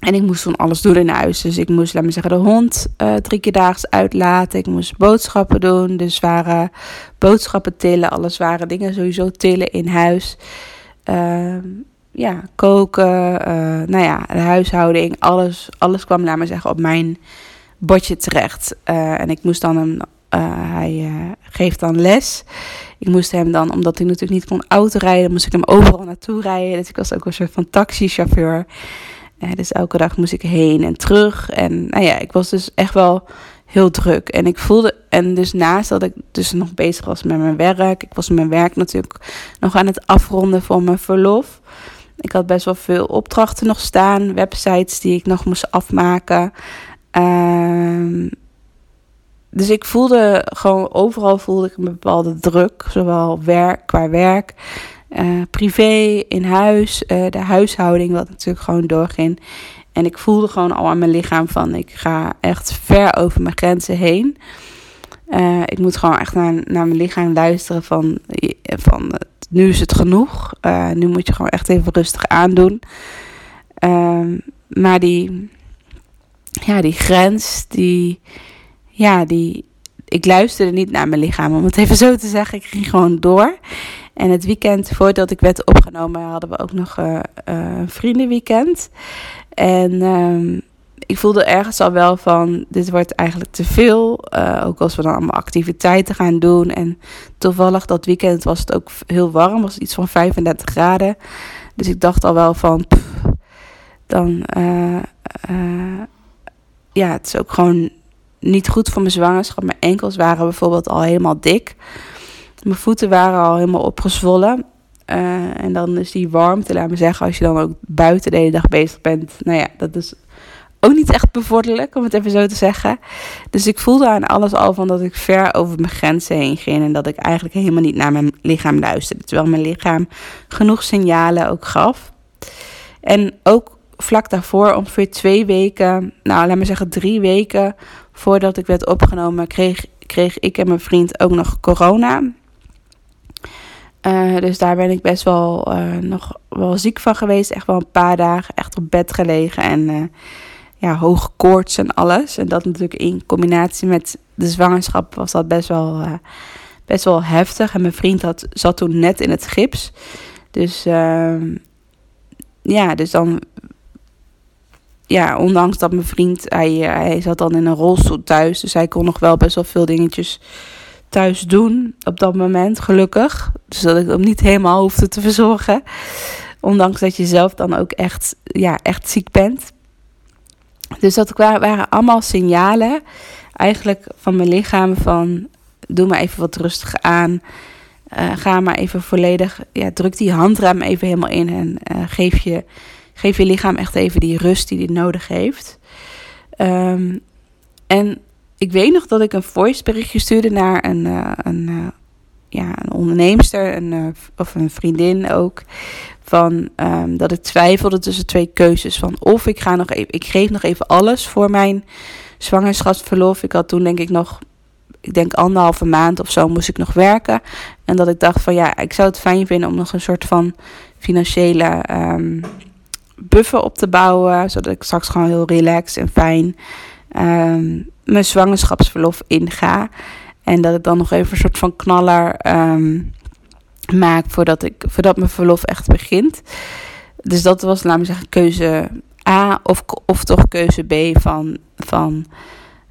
en ik moest toen alles doen in huis. Dus ik moest, laat me zeggen, de hond uh, drie keer daags uitlaten. Ik moest boodschappen doen. Dus waren boodschappen tillen. Alles waren dingen sowieso tillen in huis. Uh, ja, koken. Uh, nou ja, de huishouding. Alles, alles kwam, laat me zeggen, op mijn bordje terecht. Uh, en ik moest dan uh, hij uh, geeft dan les. Ik moest hem dan, omdat hij natuurlijk niet kon autorijden, moest ik hem overal naartoe rijden. Dus ik was ook een soort van taxichauffeur. Dus elke dag moest ik heen en terug. En nou ja, ik was dus echt wel heel druk. En ik voelde, en dus naast dat ik dus nog bezig was met mijn werk, ik was mijn werk natuurlijk nog aan het afronden voor mijn verlof. Ik had best wel veel opdrachten nog staan, websites die ik nog moest afmaken. Uh, dus ik voelde gewoon overal voelde ik een bepaalde druk, zowel werk, qua werk, uh, privé, in huis, uh, de huishouding, wat natuurlijk gewoon doorging. En ik voelde gewoon al aan mijn lichaam van ik ga echt ver over mijn grenzen heen. Uh, ik moet gewoon echt naar, naar mijn lichaam luisteren van, van nu is het genoeg. nu moet je gewoon echt even rustig aandoen. Ehm, maar die, ja, die grens, die ja, die, ik luisterde niet naar mijn lichaam, om het even zo te zeggen. Ik ging gewoon door. En het weekend voordat ik werd opgenomen hadden we ook nog uh, een vriendenweekend. En um, ik voelde ergens al wel van, dit wordt eigenlijk te veel. Uh, ook als we dan allemaal activiteiten gaan doen. En toevallig dat weekend was het ook heel warm, was iets van 35 graden. Dus ik dacht al wel van, dan, ja, het is ook gewoon niet goed voor mijn zwangerschap. Mijn enkels waren bijvoorbeeld al helemaal dik. Mijn voeten waren al helemaal opgezwollen. Uh, en dan is die warmte, laat me zeggen, als je dan ook buiten de hele dag bezig bent. Nou ja, dat is ook niet echt bevorderlijk, om het even zo te zeggen. Dus ik voelde aan alles al van dat ik ver over mijn grenzen heen ging. En dat ik eigenlijk helemaal niet naar mijn lichaam luisterde. Terwijl mijn lichaam genoeg signalen ook gaf. En ook vlak daarvoor, ongeveer twee weken, nou laat me zeggen drie weken voordat ik werd opgenomen, kreeg, kreeg ik en mijn vriend ook nog corona. Uh, dus daar ben ik best wel uh, nog wel ziek van geweest. Echt wel een paar dagen echt op bed gelegen. En uh, ja, hoge koorts en alles. En dat natuurlijk in combinatie met de zwangerschap was dat best wel, best wel heftig. En mijn vriend had, zat toen net in het gips. Dus uh, ja, dus dan ja, ondanks dat mijn vriend, hij, eh, hij zat dan in een rolstoel thuis. Dus hij kon nog wel best wel veel dingetjes thuis doen op dat moment, gelukkig. Dus dat ik hem niet helemaal hoefde te verzorgen. Ondanks dat je zelf dan ook echt, ja, echt ziek bent. Dus dat waren allemaal signalen eigenlijk van mijn lichaam van... doe maar even wat rustig aan. Uh, ga maar even volledig, ja, druk die handrem even helemaal in en uh, geef je Geef je lichaam echt even die rust die die nodig heeft. Um, en ik weet nog dat ik een voice berichtje stuurde naar een, uh, een, uh, ja, een onderneemster een, uh, of een vriendin ook. Van um, dat ik twijfelde tussen twee keuzes. Van of ik ga nog even, ik geef nog even alles voor mijn zwangerschapsverlof. Ik had toen denk ik nog, ik denk anderhalve maand of zo moest ik nog werken. En dat ik dacht van ja, ik zou het fijn vinden om nog een soort van financiële um, buffer op te bouwen. Zodat ik straks gewoon heel relaxed en fijn um, mijn zwangerschapsverlof inga. En dat ik dan nog even een soort van knaller um, maak voordat, ik, voordat mijn verlof echt begint. Dus dat was, laten we zeggen, keuze A of, of toch keuze B van, van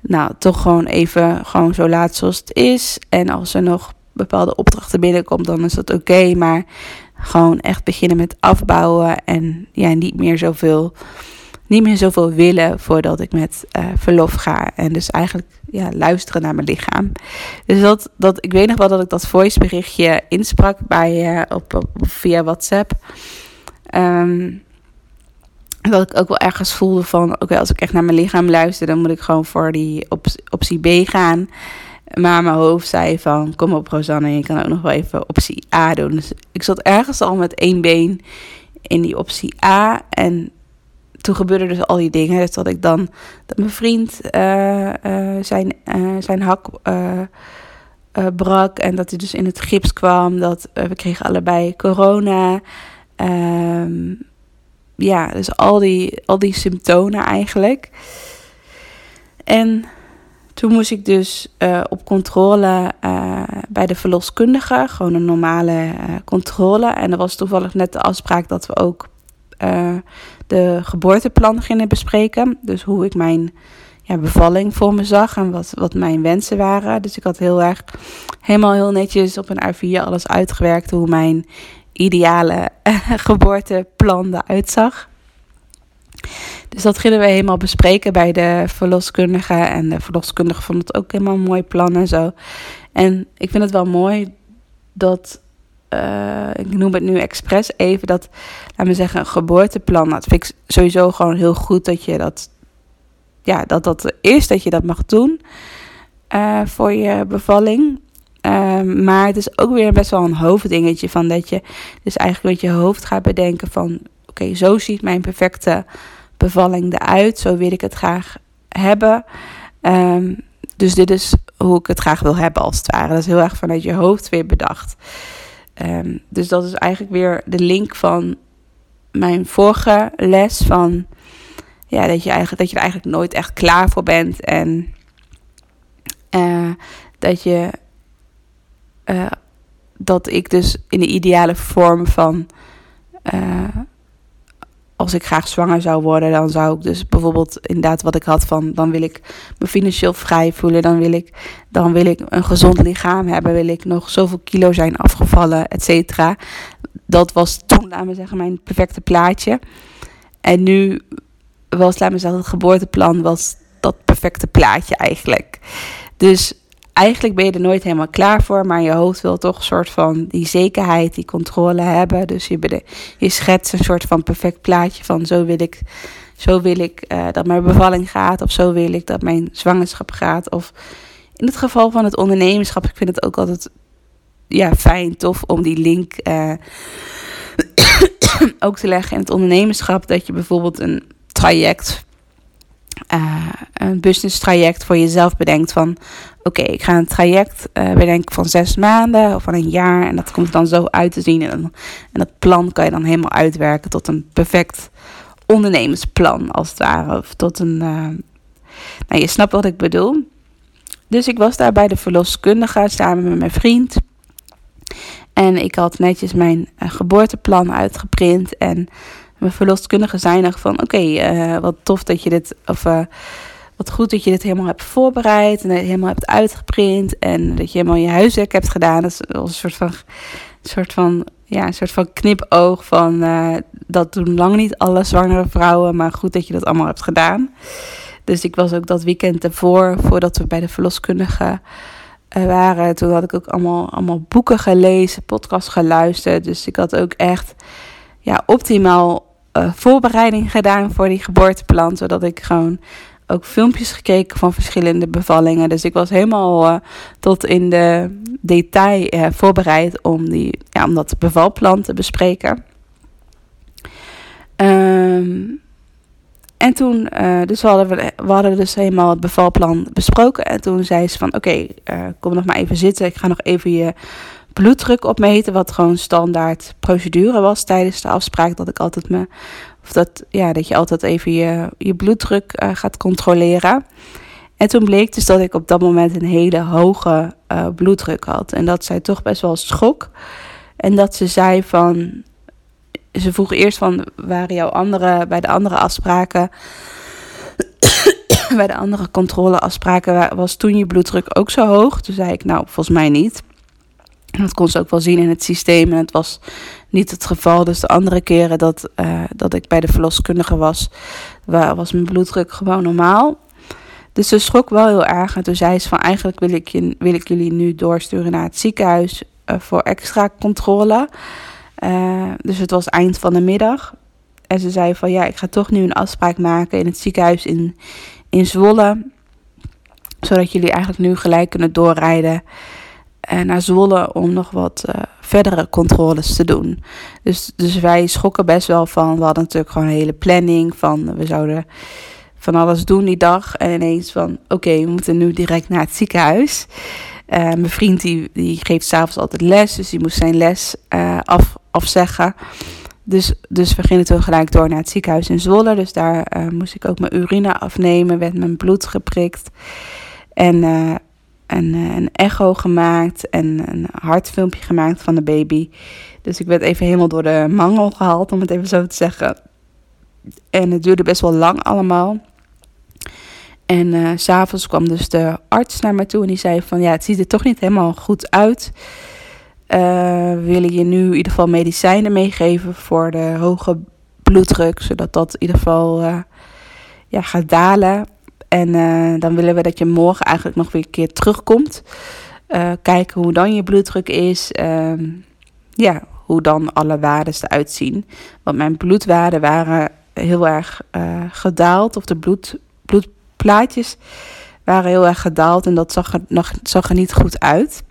nou, toch gewoon even gewoon zo laat zoals het is. En als er nog bepaalde opdrachten binnenkomt, dan is dat oké. maar gewoon echt beginnen met afbouwen en ja, niet meer zoveel, niet meer zoveel willen voordat ik met uh, verlof ga. En dus eigenlijk ja, luisteren naar mijn lichaam. Dus dat, dat, ik weet nog wel dat ik dat voiceberichtje insprak bij, uh, op, via WhatsApp. Um, dat ik ook wel ergens voelde van, oké, als ik echt naar mijn lichaam luister, dan moet ik gewoon voor die op, optie B gaan. Maar mijn hoofd zei van, kom op Rosanne, je kan ook nog wel even optie A doen. Dus ik zat ergens al met één been in die optie A. En toen gebeurde dus al die dingen. Dus dat ik dan, dat mijn vriend uh, uh, zijn, uh, zijn hak brak. En dat hij dus in het gips kwam. Dat we kregen allebei corona. Um, ja, dus al die, al die symptomen eigenlijk. En toen moest ik dus op controle bij de verloskundige, gewoon een normale controle. En er was toevallig net de afspraak dat we ook de geboorteplan gingen bespreken. Dus hoe ik mijn ja, bevalling voor me zag en wat, wat mijn wensen waren. Dus ik had heel erg helemaal heel netjes op een A4 alles uitgewerkt hoe mijn ideale geboorteplan eruit zag. Dus dat gingen we helemaal bespreken bij de verloskundige. En de verloskundige vond het ook helemaal een mooi plan en zo. En ik vind het wel mooi dat, uh, ik noem het nu expres even, dat, laten we zeggen, een geboorteplan. Dat vind ik sowieso gewoon heel goed dat je dat, ja, dat dat is, dat je dat mag doen uh, voor je bevalling. Uh, maar het is ook weer best wel een hoofddingetje van dat je dus eigenlijk met je hoofd gaat bedenken van oké, zo ziet mijn perfecte bevalling eruit. Zo wil ik het graag hebben. Um, dus dit is hoe ik het graag wil hebben, als het ware. Dat is heel erg vanuit je hoofd weer bedacht. Um, dus dat is eigenlijk weer de link van mijn vorige les. Van ja, dat, je eigenlijk, dat je er eigenlijk nooit echt klaar voor bent. En uh, dat je. Uh, dat ik dus in de ideale vorm van. Uh, als ik graag zwanger zou worden, dan zou ik dus bijvoorbeeld inderdaad wat ik had van, dan wil ik me financieel vrij voelen, dan wil ik, dan wil ik een gezond lichaam hebben, wil ik nog zoveel kilo zijn afgevallen, et cetera. Dat was toen, laten we zeggen, mijn perfecte plaatje. En nu was, laten we zeggen, het geboorteplan was dat perfecte plaatje eigenlijk. Dus eigenlijk ben je er nooit helemaal klaar voor, maar je hoofd wil toch een soort van die zekerheid, die controle hebben. Dus je, je schetst een soort van perfect plaatje van zo wil ik, zo wil ik uh, dat mijn bevalling gaat, of zo wil ik dat mijn zwangerschap gaat. Of in het geval van het ondernemerschap, ik vind het ook altijd ja, fijn, tof om die link uh, ook te leggen in het ondernemerschap. Dat je bijvoorbeeld een traject uh, een business traject voor jezelf bedenkt van oké, ik ga een traject uh, bedenken van zes maanden of van een jaar en dat komt dan zo uit te zien en, en dat plan kan je dan helemaal uitwerken tot een perfect ondernemersplan als het ware. Of tot een. Uh, nou, je snapt wat ik bedoel. Dus ik was daar bij de verloskundige samen met mijn vriend. En ik had netjes mijn geboorteplan uitgeprint. En mijn verloskundige zei nog van... Oké, uh, wat tof dat je dit... Of wat goed dat je dit helemaal hebt voorbereid. En helemaal hebt uitgeprint. En dat je helemaal je huiswerk hebt gedaan. Dat is een soort van... Een soort van ja, een soort van knipoog van uh, dat doen lang niet alle zwangere vrouwen, maar goed dat je dat allemaal hebt gedaan. Dus ik was ook dat weekend ervoor, voordat we bij de verloskundige waren, toen had ik ook allemaal, allemaal boeken gelezen, podcasts geluisterd. Dus ik had ook echt ja, optimaal uh, voorbereiding gedaan voor die geboorteplan, zodat ik gewoon ook filmpjes gekeken van verschillende bevallingen. Dus ik was helemaal uh, tot in de detail uh, voorbereid om, die, ja, om dat bevalplan te bespreken. Um, en toen, dus we hadden, we, we dus helemaal het bevalplan besproken. En toen zei ze van, oké, kom nog maar even zitten. Ik ga nog even je bloeddruk opmeten. Wat gewoon standaard procedure was tijdens de afspraak. Dat ik altijd me of dat, ja, dat je altijd even je, je bloeddruk uh, gaat controleren. En toen bleek dus dat ik op dat moment een hele hoge uh, bloeddruk had. En dat zij toch best wel schok. En dat ze zei van. Ze vroeg eerst van waren jouw andere, bij de andere afspraken. bij de andere controleafspraken was toen je bloeddruk ook zo hoog? Toen zei ik, nou, volgens mij niet. Dat kon ze ook wel zien in het systeem. En het was niet het geval. Dus de andere keren dat, uh, dat ik bij de verloskundige was, was mijn bloeddruk gewoon normaal. Dus ze schrok wel heel erg. En toen zei ze van eigenlijk wil ik, je, wil ik jullie nu doorsturen naar het ziekenhuis uh, voor extra controle. Uh, dus het was eind van de middag. En ze zei van ja, ik ga toch nu een afspraak maken in het ziekenhuis in, in Zwolle. Zodat jullie eigenlijk nu gelijk kunnen doorrijden uh, naar Zwolle om nog wat uh, verdere controles te doen. Dus, dus wij schokken best wel van. We hadden natuurlijk gewoon een hele planning van we zouden van alles doen die dag. En ineens van oké, we moeten nu direct naar het ziekenhuis. Uh, mijn vriend die, die geeft s'avonds altijd les, dus die moest zijn les af, afzeggen. Dus, dus we gingen toen gelijk door naar het ziekenhuis in Zwolle. Dus daar moest ik ook mijn urine afnemen, werd mijn bloed geprikt. En een, eh, een echo gemaakt en een hartfilmpje gemaakt van de baby. Dus ik werd even helemaal door de mangel gehaald, om het even zo te zeggen. En het duurde best wel lang allemaal. En uh, s'avonds kwam dus de arts naar me toe en die zei van... ja, het ziet er toch niet helemaal goed uit. Uh, we je nu in ieder geval medicijnen meegeven voor de hoge bloeddruk... zodat dat in ieder geval ja, gaat dalen. En uh, dan willen we dat je morgen eigenlijk nog weer een keer terugkomt. Uh, kijken hoe dan je bloeddruk is. Uh, ja, hoe dan alle waarden eruit zien. Want mijn bloedwaarden waren heel erg uh, gedaald. Of de bloed, bloedplaatjes waren heel erg gedaald. En dat zag er, nog, zag er niet goed uit.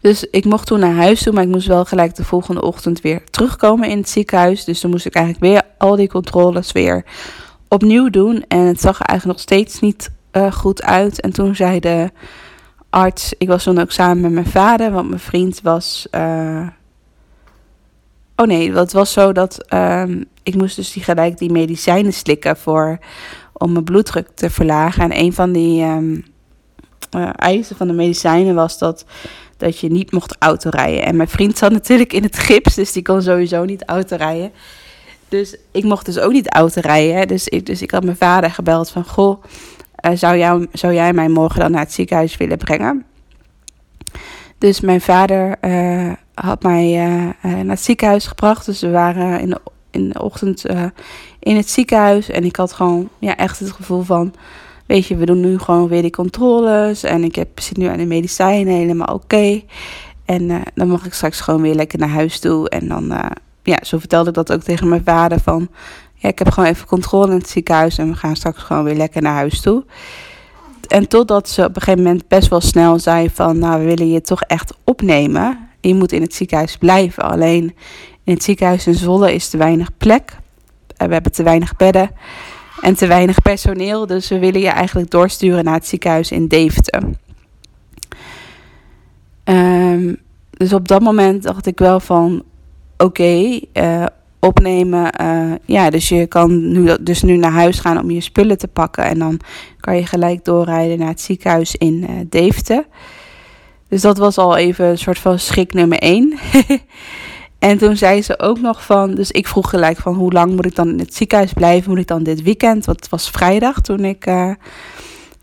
Dus ik mocht toen naar huis toe, maar ik moest wel gelijk de volgende ochtend weer terugkomen in het ziekenhuis. Dus dan moest ik eigenlijk weer al die controles weer opnieuw doen. En het zag er eigenlijk nog steeds niet uh, goed uit. En toen zei de arts, ik was dan ook samen met mijn vader, want mijn vriend was. Uh, oh nee, het was zo dat um, ik moest dus die gelijk die medicijnen slikken voor om mijn bloeddruk te verlagen. En een van die um, uh, eisen van de medicijnen was dat, dat je niet mocht autorijden. En mijn vriend zat natuurlijk in het gips, dus die kon sowieso niet autorijden. Dus ik mocht dus ook niet auto rijden. Dus ik, dus ik had mijn vader gebeld van... Goh, uh, zou, jou, zou jij mij morgen dan naar het ziekenhuis willen brengen? Dus mijn vader uh, had mij uh, naar het ziekenhuis gebracht. Dus we waren in de, in de ochtend in het ziekenhuis. En ik had gewoon ja, echt het gevoel van... Weet je, we doen nu gewoon weer die controles. En ik heb, zit nu aan de medicijnen, helemaal oké. En dan mag ik straks gewoon weer lekker naar huis toe. En dan ja, zo vertelde ik dat ook tegen mijn vader van... Ja, ik heb gewoon even controle in het ziekenhuis en we gaan straks gewoon weer lekker naar huis toe. En totdat ze op een gegeven moment best wel snel zei van... Nou, we willen je toch echt opnemen. Je moet in het ziekenhuis blijven. Alleen in het ziekenhuis in Zwolle is te weinig plek. We hebben te weinig bedden en te weinig personeel. Dus we willen je eigenlijk doorsturen naar het ziekenhuis in Deventer. Um, dus op dat moment dacht ik wel van oké, uh, opnemen. Uh, ja, dus je kan nu, dus nu naar huis gaan om je spullen te pakken. En dan kan je gelijk doorrijden naar het ziekenhuis in uh, Deventer. Dus dat was al even een soort van schrik nummer één. en toen zei ze ook nog van, dus ik vroeg gelijk van hoe lang moet ik dan in het ziekenhuis blijven? Moet ik dan dit weekend? Want het was vrijdag toen ik,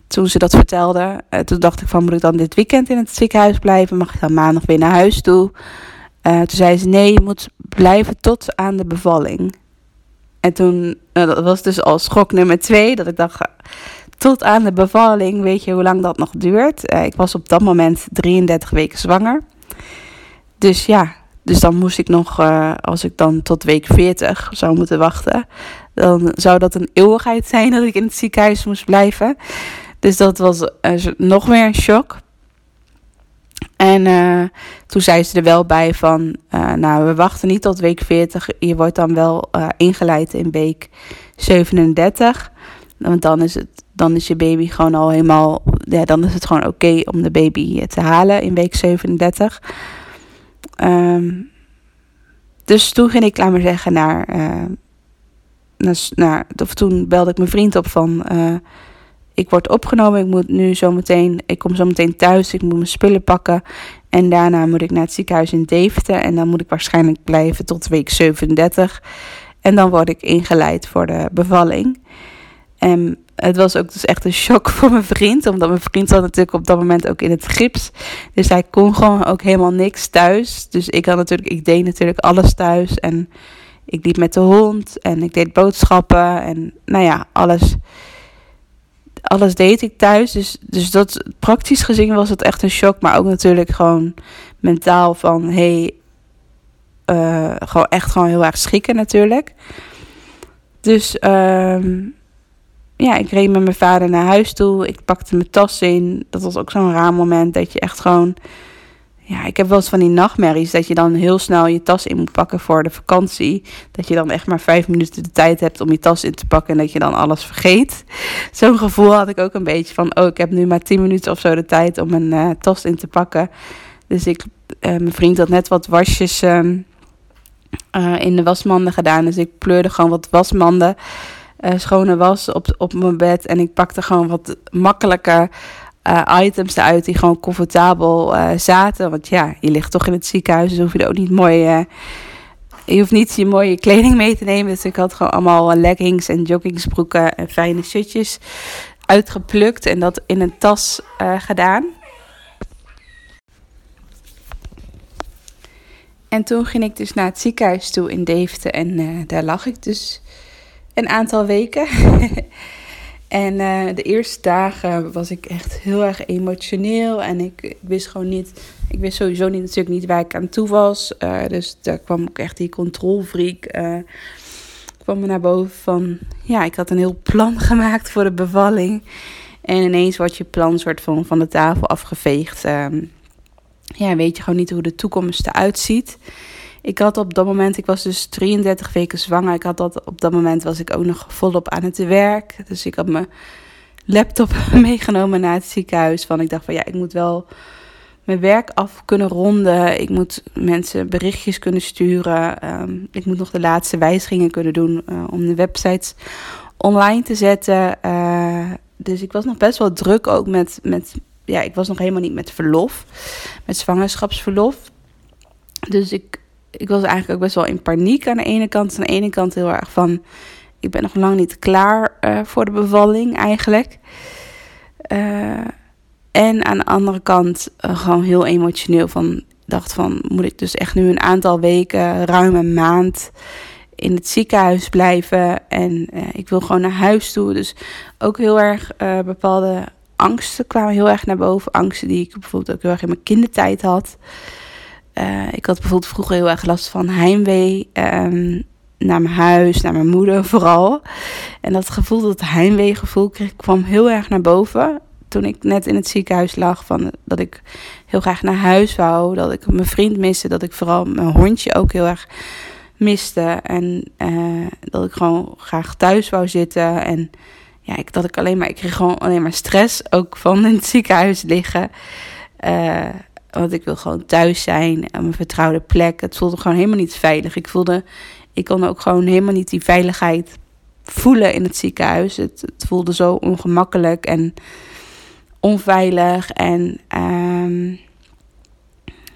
toen ze dat vertelde. Toen dacht ik van, moet ik dan dit weekend in het ziekenhuis blijven? Mag ik dan maandag weer naar huis toe? Uh, toen zei ze, nee, je moet blijven tot aan de bevalling. En toen, dat was dus al schok nummer twee, dat ik dacht, tot aan de bevalling, weet je hoe lang dat nog duurt? Uh, ik was op dat moment 33 weken zwanger. Dus ja, dus dan moest ik nog, uh, als ik dan tot week 40 zou moeten wachten, dan zou dat een eeuwigheid zijn dat ik in het ziekenhuis moest blijven. Dus dat was nog meer een shock. En uh, toen zei ze er wel bij van, uh, nou we wachten niet tot week 40, je wordt dan wel uh, ingeleid in week 37. Want dan is, het, dan is je baby gewoon al helemaal, ja dan is het gewoon oké om de baby te halen in week 37. Um, dus toen ging ik, laat maar zeggen, naar, naar, of toen belde ik mijn vriend op van ik word opgenomen. Ik moet nu zo meteen, ik kom zo meteen thuis. Ik moet mijn spullen pakken. En daarna moet ik naar het ziekenhuis in Deventer. En dan moet ik waarschijnlijk blijven tot week 37. En dan word ik ingeleid voor de bevalling. En het was ook dus echt een shock voor mijn vriend. Omdat mijn vriend zat natuurlijk op dat moment ook in het gips. Dus hij kon gewoon ook helemaal niks thuis. Dus ik had natuurlijk, ik deed natuurlijk alles thuis. En ik liep met de hond. En ik deed boodschappen. En nou ja, alles alles deed ik thuis. Dus, dus dat praktisch gezien was het echt een shock. Maar ook natuurlijk gewoon mentaal van hey, uh, gewoon echt gewoon heel erg schrikken natuurlijk. Dus um, ja, ik reed met mijn vader naar huis toe. Ik pakte mijn tas in. Dat was ook zo'n raar moment dat je echt gewoon ja, ik heb wel eens van die nachtmerries dat je dan heel snel je tas in moet pakken voor de vakantie. Dat je dan echt maar vijf minuten de tijd hebt om je tas in te pakken en dat je dan alles vergeet. Zo'n gevoel had ik ook een beetje van, oh, ik heb nu maar tien minuten of zo de tijd om mijn uh, tas in te pakken. Dus ik, uh, mijn vriend had net wat wasjes uh, in de wasmanden gedaan. Dus ik pleurde gewoon wat wasmanden, schone was op, op mijn bed. En ik pakte gewoon wat makkelijke uh, items eruit die gewoon comfortabel uh, zaten. Want ja, je ligt toch in het ziekenhuis, dus hoef je er ook niet mooi. Uh, je hoeft niet je mooie kleding mee te nemen. Dus ik had gewoon allemaal leggings en joggingsbroeken en fijne shirtjes uitgeplukt en dat in een tas gedaan. En toen ging ik dus naar het ziekenhuis toe in Deventer en daar lag ik dus een aantal weken. En uh, de eerste dagen was ik echt heel erg emotioneel. En ik, wist gewoon niet. Ik wist sowieso niet natuurlijk niet waar ik aan toe was. Uh, dus daar kwam ook echt die controlfreak. Uh, kwam me naar boven van. Ja, ik had een heel plan gemaakt voor de bevalling. En ineens wordt je plan soort van van de tafel afgeveegd. Um, ja, weet je gewoon niet hoe de toekomst eruit ziet. Ik had op dat moment, ik was dus 33 weken zwanger. Ik had dat, op dat moment was ik ook nog volop aan het werk. Dus ik had mijn laptop meegenomen naar het ziekenhuis. Van ik dacht van ja, ik moet wel mijn werk af kunnen ronden. Ik moet mensen berichtjes kunnen sturen. Um, ik moet nog de laatste wijzigingen kunnen doen uh, om de websites online te zetten. Uh, dus ik was nog best wel druk ook met, met. Ja, ik was nog helemaal niet met verlof. Met zwangerschapsverlof. Dus ik ik was eigenlijk ook best wel in paniek aan de ene kant. Aan de ene kant heel erg van, ik ben nog lang niet klaar uh, voor de bevalling eigenlijk. Uh, en aan de andere kant uh, gewoon heel emotioneel van, dacht van, moet ik dus echt nu een aantal weken, ruim een maand in het ziekenhuis blijven. En ik wil gewoon naar huis toe. Dus ook heel erg bepaalde angsten kwamen heel erg naar boven. Angsten die ik bijvoorbeeld ook heel erg in mijn kindertijd had. Uh, ik had bijvoorbeeld vroeger heel erg last van heimwee um, naar mijn huis, naar mijn moeder vooral. En dat gevoel, dat heimweegevoel, kreeg, kwam heel erg naar boven toen ik net in het ziekenhuis lag. Van, dat ik heel graag naar huis wou, dat ik mijn vriend miste, dat ik vooral mijn hondje ook heel erg miste. En uh, dat ik gewoon graag thuis wou zitten. En ja, ik, dat ik alleen maar, ik kreeg gewoon alleen maar stress, ook van in het ziekenhuis liggen. Uh, Want ik wil gewoon thuis zijn, aan mijn vertrouwde plek. Het voelde gewoon helemaal niet veilig. Ik voelde, ik kon ook gewoon helemaal niet die veiligheid voelen in het ziekenhuis. Het, het voelde zo ongemakkelijk en onveilig. En ehm,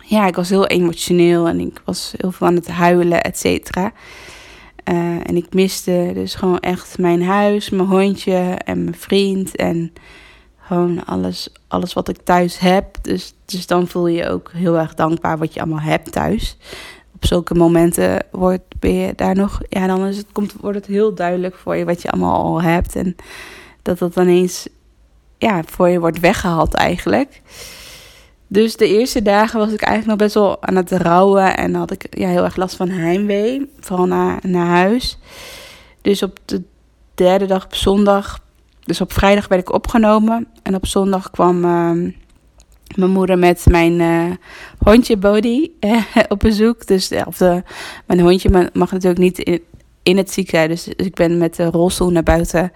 ja, ik was heel emotioneel en ik was heel veel aan het huilen, et cetera. Eh, en ik miste dus gewoon echt mijn huis, mijn hondje en mijn vriend. En gewoon alles, alles wat ik thuis heb. Dus, dus dan voel je je ook heel erg dankbaar wat je allemaal hebt thuis. Op zulke momenten wordt, ben je daar nog. Ja, dan is het, komt, wordt het heel duidelijk voor je wat je allemaal al hebt. En dat dat ineens ja, voor je wordt weggehaald eigenlijk. Dus de eerste dagen was ik eigenlijk nog best wel aan het rouwen. En had ik ja, heel erg last van heimwee. Vooral naar, naar huis. Dus op de derde dag op zondag. Dus op vrijdag werd ik opgenomen. En op zondag kwam uh, mijn moeder met mijn uh, hondje Bodie eh, op bezoek. Dus of de, mijn hondje mag natuurlijk niet in, in het ziekenhuis. Dus ik ben met de rolstoel naar buiten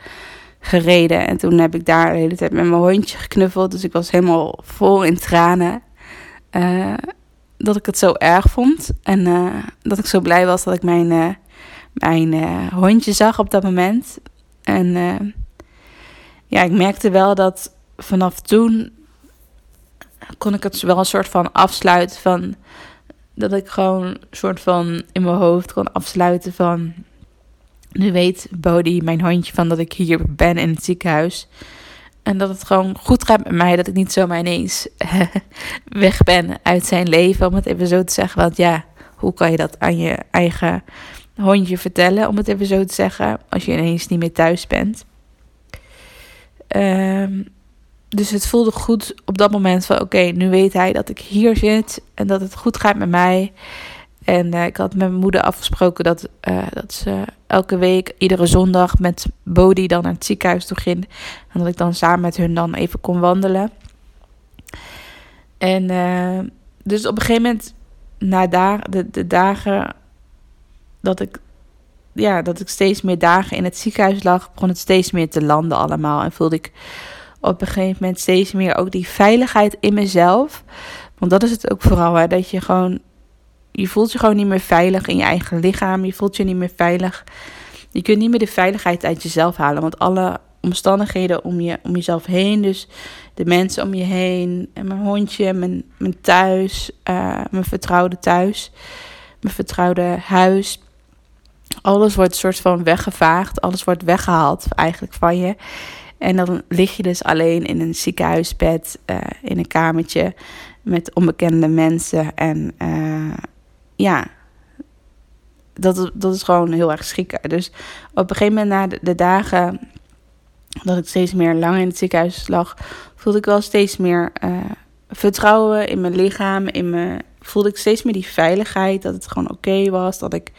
gereden. En toen heb ik daar de hele tijd met mijn hondje geknuffeld. Dus ik was helemaal vol in tranen. Uh, dat ik het zo erg vond. En dat ik zo blij was dat ik mijn, mijn hondje zag op dat moment. En ja, ik merkte wel dat vanaf toen kon ik het wel een soort van afsluiten van dat ik gewoon een soort van in mijn hoofd kon afsluiten van nu weet Bodie, mijn hondje, van dat ik hier ben in het ziekenhuis. En dat het gewoon goed gaat met mij. Dat ik niet zomaar ineens weg ben uit zijn leven. Om het even zo te zeggen. Want ja, hoe kan je dat aan je eigen hondje vertellen? Om het even zo te zeggen. Als je ineens niet meer thuis bent. Um, dus het voelde goed op dat moment van oké, nu weet hij dat ik hier zit. En dat het goed gaat met mij. En uh, ik had met mijn moeder afgesproken dat, uh, dat ze elke week, iedere zondag met Bodie dan naar het ziekenhuis toe ging. En dat ik dan samen met hun dan even kon wandelen. En uh, dus op een gegeven moment, na daar, de, de dagen dat ik, ja, dat ik steeds meer dagen in het ziekenhuis lag, begon het steeds meer te landen allemaal. En voelde ik op een gegeven moment steeds meer ook die veiligheid in mezelf. Want dat is het ook vooral, hè, dat je gewoon je voelt je gewoon niet meer veilig in je eigen lichaam. Je voelt je niet meer veilig. Je kunt niet meer de veiligheid uit jezelf halen. Want alle omstandigheden om, je, om jezelf heen. Dus de mensen om je heen. En mijn hondje, mijn, mijn thuis. Uh, mijn vertrouwde thuis. Mijn vertrouwde huis. Alles wordt soort van weggevaagd. Alles wordt weggehaald eigenlijk van je. En dan lig je dus alleen in een ziekenhuisbed. Uh, in een kamertje. Met onbekende mensen. En uh, ja, dat, dat is gewoon heel erg schrikken. Dus op een gegeven moment na de, dagen dat ik steeds meer lang in het ziekenhuis lag, voelde ik wel steeds meer uh, vertrouwen in mijn lichaam. In mijn, voelde ik steeds meer die veiligheid, dat het gewoon oké was. Dat ik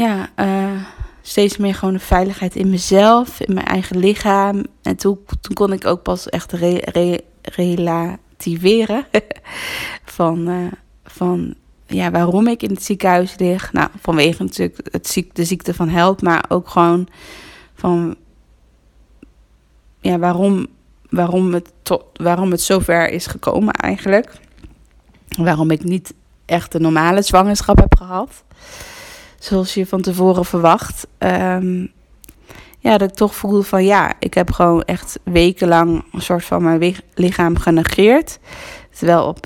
ja, uh, steeds meer gewoon de veiligheid in mezelf, in mijn eigen lichaam. En toen, kon ik ook pas echt re, re, relativeren van... Uh, van ja, waarom ik in het ziekenhuis lig. Nou, vanwege natuurlijk het de ziekte van held, maar ook gewoon van ja, waarom, waarom, het tot, waarom het zover is gekomen eigenlijk. Waarom ik niet echt een normale zwangerschap heb gehad. Zoals je van tevoren verwacht. Um, ja, dat ik toch voelde van ja, ik heb gewoon echt wekenlang een soort van mijn lichaam genegeerd. Terwijl op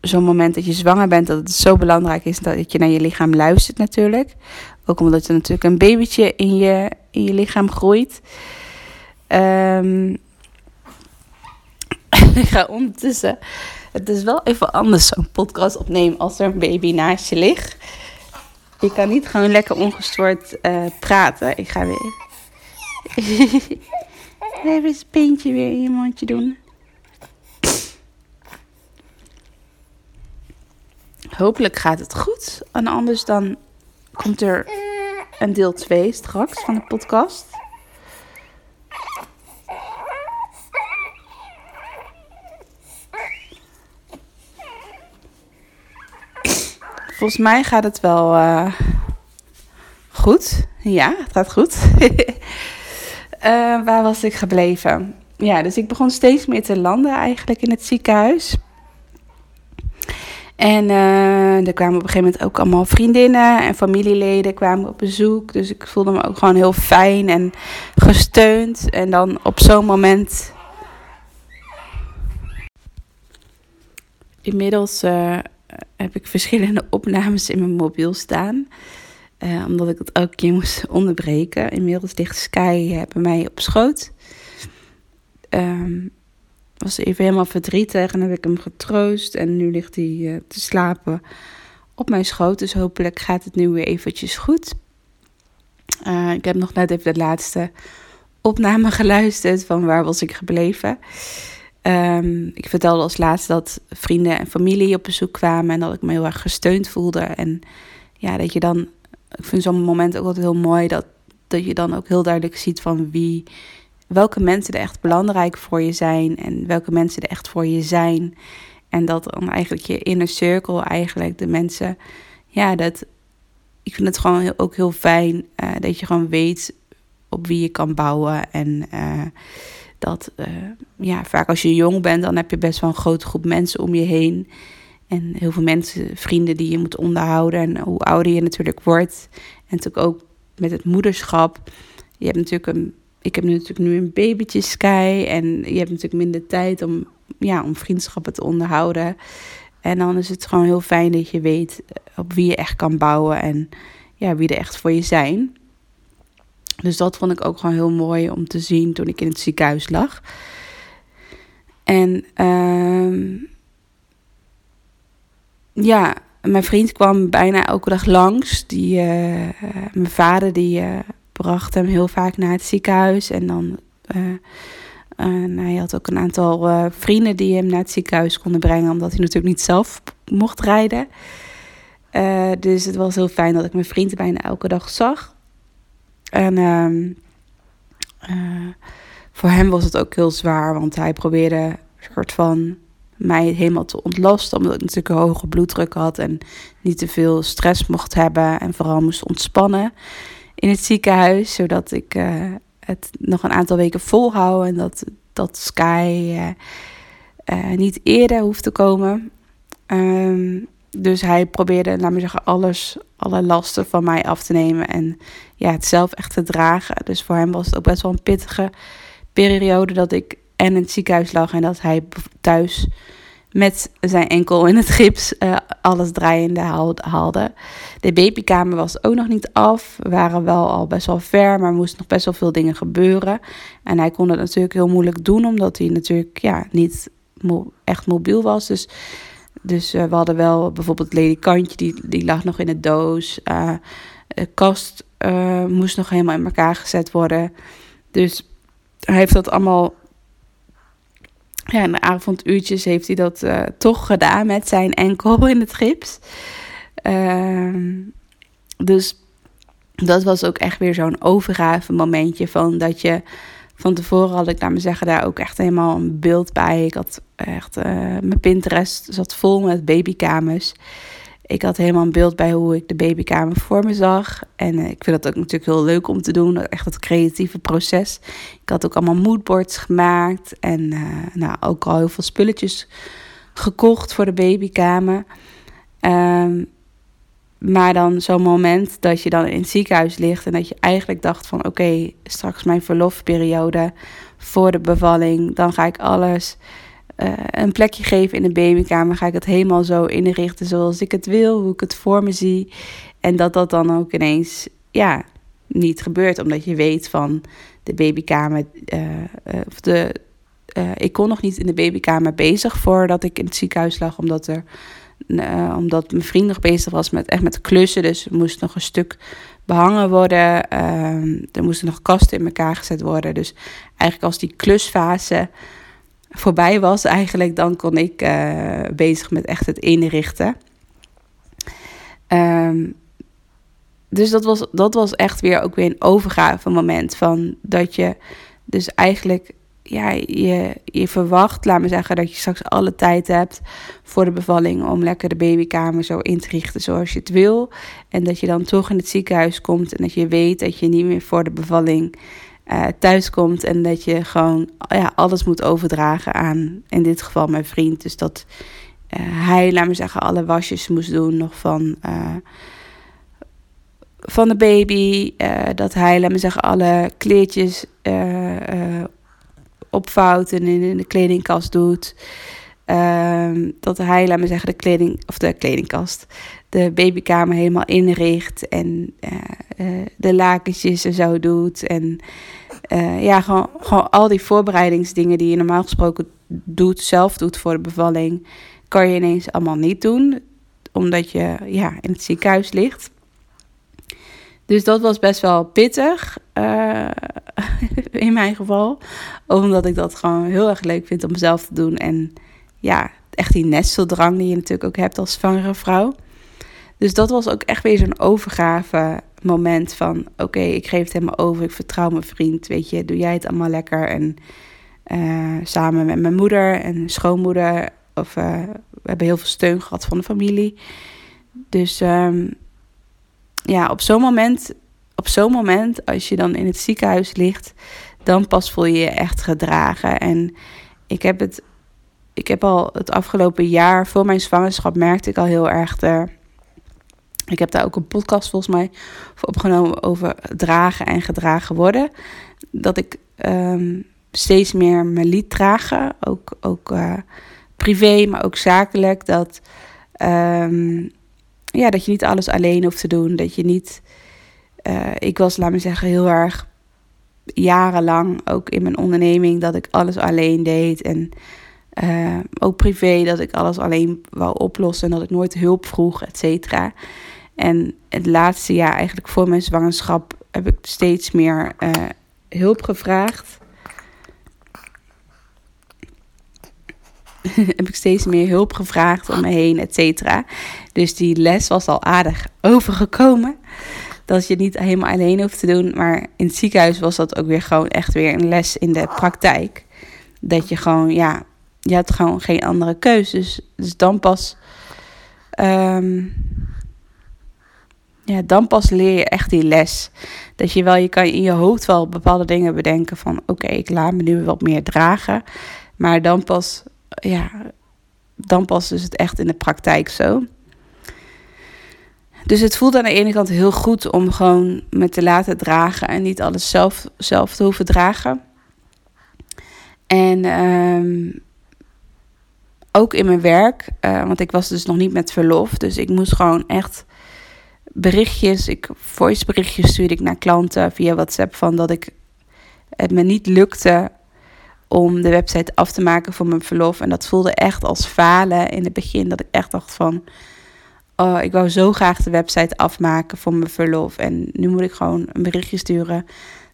zo'n moment dat je zwanger bent, dat het zo belangrijk is dat je naar je lichaam luistert natuurlijk. Ook omdat er natuurlijk een babytje in je, in je lichaam groeit. Um, ik ga ondertussen. Het is wel even anders zo'n podcast opnemen als er een baby naast je ligt. Je kan niet gewoon lekker ongestoord uh, praten. Ik ga weer. even een pintje weer in je mondje doen. Hopelijk gaat het goed. En anders dan komt er een deel 2 straks van de podcast. Volgens mij gaat het wel uh, goed. Ja, het gaat goed. uh, waar was ik gebleven? Ja, dus ik begon steeds meer te landen eigenlijk in het ziekenhuis. En uh, er kwamen op een gegeven moment ook allemaal vriendinnen en familieleden kwamen op bezoek. Dus ik voelde me ook gewoon heel fijn en gesteund. En dan op zo'n moment. Inmiddels heb ik verschillende opnames in mijn mobiel staan. Uh, omdat ik het elke keer moest onderbreken. Inmiddels ligt Sky bij mij op schoot. Um, was even helemaal verdrietig en heb ik hem getroost. En nu ligt hij uh, te slapen op mijn schoot. Dus hopelijk gaat het nu weer eventjes goed. Ik heb nog net even de laatste opname geluisterd van waar was ik gebleven. Um, ik vertelde als laatste dat vrienden en familie op bezoek kwamen en dat ik me heel erg gesteund voelde. En ja, dat je dan, ik vind zo'n moment ook altijd heel mooi, dat, dat je dan ook heel duidelijk ziet van wie welke mensen er echt belangrijk voor je zijn en welke mensen er echt voor je zijn. En dat dan eigenlijk je inner circle, eigenlijk de mensen, ja, dat, ik vind het gewoon ook heel fijn uh, dat je gewoon weet op wie je kan bouwen. En uh, dat, uh, ja, vaak als je jong bent, dan heb je best wel een grote groep mensen om je heen. En heel veel mensen, vrienden die je moet onderhouden. En hoe ouder je natuurlijk wordt. En natuurlijk ook met het moederschap. Je hebt natuurlijk een ik heb natuurlijk nu een babytje Sky. En je hebt natuurlijk minder tijd om, ja, om vriendschappen te onderhouden. En dan is het gewoon heel fijn dat je weet op wie je echt kan bouwen. En ja, wie er echt voor je zijn. Dus dat vond ik ook gewoon heel mooi om te zien toen ik in het ziekenhuis lag. En uh, ja, mijn vriend kwam bijna elke dag langs. Die, uh, mijn vader die uh, bracht hem heel vaak naar het ziekenhuis. En dan. Uh, uh, hij had ook een aantal vrienden die hem naar het ziekenhuis konden brengen, omdat hij natuurlijk niet zelf mocht rijden. dus het was heel fijn dat ik mijn vriend bijna elke dag zag. En ehm, voor hem was het ook heel zwaar, want hij probeerde een soort van mij helemaal te ontlasten, omdat ik natuurlijk een hoge bloeddruk had en niet te veel stress mocht hebben en vooral moest ontspannen in het ziekenhuis, zodat ik uh, het nog een aantal weken volhoud en dat, dat Sky uh, niet eerder hoeft te komen. Um, dus hij probeerde, laat me zeggen, alles, alle lasten van mij af te nemen en ja, het zelf echt te dragen. Dus voor hem was het ook best wel een pittige periode dat ik en in het ziekenhuis lag en dat hij thuis met zijn enkel in het gips uh, alles draaiende haalde. De babykamer was ook nog niet af. We waren wel al best wel ver, maar er moesten nog best wel veel dingen gebeuren. En hij kon het natuurlijk heel moeilijk doen, omdat hij natuurlijk ja, niet echt mobiel was. Dus, dus uh, we hadden wel bijvoorbeeld ledikantje, die, die lag nog in de doos. Uh, de kast moest nog helemaal in elkaar gezet worden. Dus hij heeft dat allemaal ja, in de avonduurtjes heeft hij dat toch gedaan met zijn enkel in het gips. Uh, dus dat was ook echt weer zo'n overgave momentje van dat je van tevoren had ik, laat me zeggen, daar ook echt helemaal een beeld bij. Ik had echt, uh, mijn Pinterest zat vol met babykamers ik had helemaal een beeld bij hoe ik de babykamer voor me zag. En eh, ik vind dat ook natuurlijk heel leuk om te doen. Echt dat creatieve proces. Ik had ook allemaal moodboards gemaakt. En uh, nou, ook al heel veel spulletjes gekocht voor de babykamer. Um, maar dan zo'n moment dat je dan in het ziekenhuis ligt. En dat je eigenlijk dacht van oké, straks mijn verlofperiode voor de bevalling. Dan ga ik alles uh, een plekje geven in de babykamer. Ga ik het helemaal zo inrichten zoals ik het wil, hoe ik het voor me zie. En dat dat dan ook ineens ja, niet gebeurt, omdat je weet van de babykamer. Uh, of de, ik kon nog niet in de babykamer bezig voordat ik in het ziekenhuis lag, omdat er. Omdat mijn vriend nog bezig was met echt met klussen. Dus er moest nog een stuk behangen worden. Uh, er moesten nog kasten in elkaar gezet worden. Dus eigenlijk als die klusfase voorbij was eigenlijk, dan kon ik uh, bezig met echt het inrichten. Um, dus dat was, dat was echt weer ook weer een overgave moment van dat je dus eigenlijk ja, je, je verwacht, laat me zeggen, dat je straks alle tijd hebt voor de bevalling om lekker de babykamer zo in te richten zoals je het wil. En dat je dan toch in het ziekenhuis komt en dat je weet dat je niet meer voor de bevalling uh, thuiskomt en dat je gewoon ja, alles moet overdragen aan, in dit geval mijn vriend. Dus dat hij, laat me zeggen, alle wasjes moest doen nog van, van de baby. dat hij, laat me zeggen, alle kleertjes opvouwt en in, de kledingkast doet. Ehm, dat hij, laat me zeggen, de kleding, of de kledingkast, de babykamer helemaal inricht en uh, de lakentjes en zo doet. En uh, ja, gewoon, gewoon al die voorbereidingsdingen die je normaal gesproken doet, zelf doet voor de bevalling, kan je ineens allemaal niet doen, omdat je ja, in het ziekenhuis ligt. Dus dat was best wel pittig, uh, in mijn geval. Omdat ik dat gewoon heel erg leuk vind om zelf te doen. En ja, echt die nesteldrang die je natuurlijk ook hebt als zwangere vrouw. Dus dat was ook echt weer zo'n overgave moment van... oké, ik geef het helemaal over, ik vertrouw mijn vriend, weet je, doe jij het allemaal lekker. En uh, samen met mijn moeder en schoonmoeder... of uh, we hebben heel veel steun gehad van de familie. Dus um, ja, op zo'n moment, op zo'n moment, als je dan in het ziekenhuis ligt... dan pas voel je je echt gedragen. En ik heb het ik heb al het afgelopen jaar, voor mijn zwangerschap, merkte ik al heel erg. De, ik heb daar ook een podcast volgens mij voor opgenomen over dragen en gedragen worden. Dat ik um, steeds meer me liet dragen. Ook, ook uh, privé, maar ook zakelijk. Dat, um, ja, dat je niet alles alleen hoeft te doen. Dat je niet. Uh, ik was, laat me zeggen, heel erg jarenlang ook in mijn onderneming dat ik alles alleen deed. En uh, ook privé, dat ik alles alleen wou oplossen en dat ik nooit hulp vroeg, et cetera. En het laatste jaar, eigenlijk voor mijn zwangerschap, heb ik steeds meer uh, hulp gevraagd. heb ik steeds meer hulp gevraagd om me heen, et cetera. Dus die les was al aardig overgekomen. Dat je het niet helemaal alleen hoeft te doen. Maar in het ziekenhuis was dat ook weer gewoon echt weer een les in de praktijk. Dat je gewoon, ja, je hebt gewoon geen andere keuzes. Dus dan pas. Um, ja, dan pas leer je echt die les. Dat je wel, je kan in je hoofd wel bepaalde dingen bedenken van oké, ik laat me nu wat meer dragen. Maar dan pas, ja, dan pas is het echt in de praktijk zo. Dus het voelt aan de ene kant heel goed om gewoon me te laten dragen en niet alles zelf, zelf te hoeven dragen. En um, ook in mijn werk, uh, want ik was dus nog niet met verlof. Dus ik moest gewoon echt berichtjes, ik, voice berichtjes stuurde ik naar klanten via WhatsApp van dat ik het me niet lukte om de website af te maken voor mijn verlof. En dat voelde echt als falen in het begin. Dat ik echt dacht van, oh, ik wou zo graag de website afmaken voor mijn verlof. En nu moet ik gewoon een berichtje sturen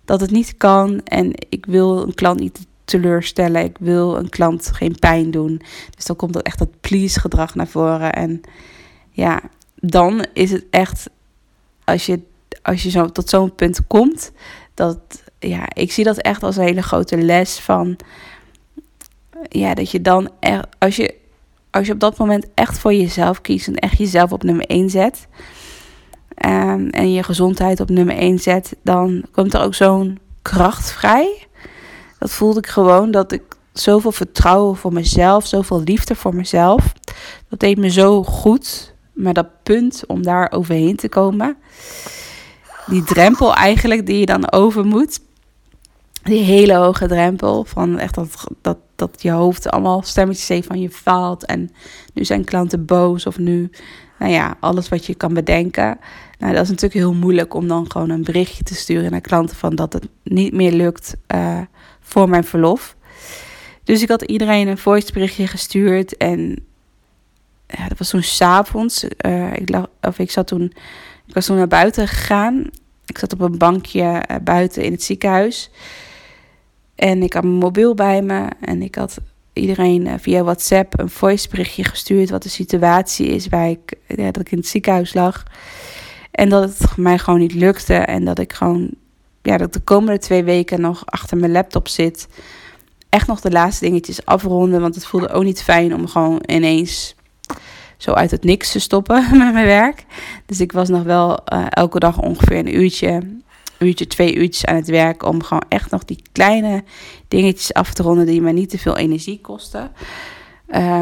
dat het niet kan. En ik wil een klant niet teleurstellen. Ik wil een klant geen pijn doen. Dus dan komt er echt dat please gedrag naar voren. En ja, dan is het echt, als je, als je zo tot zo'n punt komt, dat, ja, ik zie dat echt als een hele grote les van, ja, dat je dan echt, als je, als je op dat moment echt voor jezelf kiest en echt jezelf op nummer 1 zet, um, en je gezondheid op nummer 1 zet, dan komt er ook zo'n kracht vrij dat voelde ik gewoon dat ik zoveel vertrouwen voor mezelf, zoveel liefde voor mezelf. Dat deed me zo goed. Maar dat punt om daar overheen te komen, die drempel eigenlijk die je dan over moet. Die hele hoge drempel van echt dat, dat, dat je hoofd allemaal stemmetjes heeft van je faalt. En nu zijn klanten boos of nu, nou ja, alles wat je kan bedenken. Nou, dat is natuurlijk heel moeilijk om dan gewoon een berichtje te sturen naar klanten van dat het niet meer lukt. Uh, voor mijn verlof. Dus ik had iedereen een voice berichtje gestuurd. En ja, dat was toen s'avonds. Uh, ik, of ik, zat toen, ik was toen naar buiten gegaan. Ik zat op een bankje uh, buiten in het ziekenhuis. En ik had mijn mobiel bij me. En ik had iedereen uh, via WhatsApp een voice berichtje gestuurd. Wat de situatie is waar ik, ja, dat ik in het ziekenhuis lag. En dat het mij gewoon niet lukte. En dat ik gewoon ja, dat de komende twee weken nog achter mijn laptop zit. Echt nog de laatste dingetjes afronden. Want het voelde ook niet fijn om gewoon ineens zo uit het niks te stoppen met mijn werk. Dus ik was nog wel uh, elke dag ongeveer een uurtje, uurtje, twee uurtjes aan het werk. Om gewoon echt nog die kleine dingetjes af te ronden die me niet te veel energie kosten.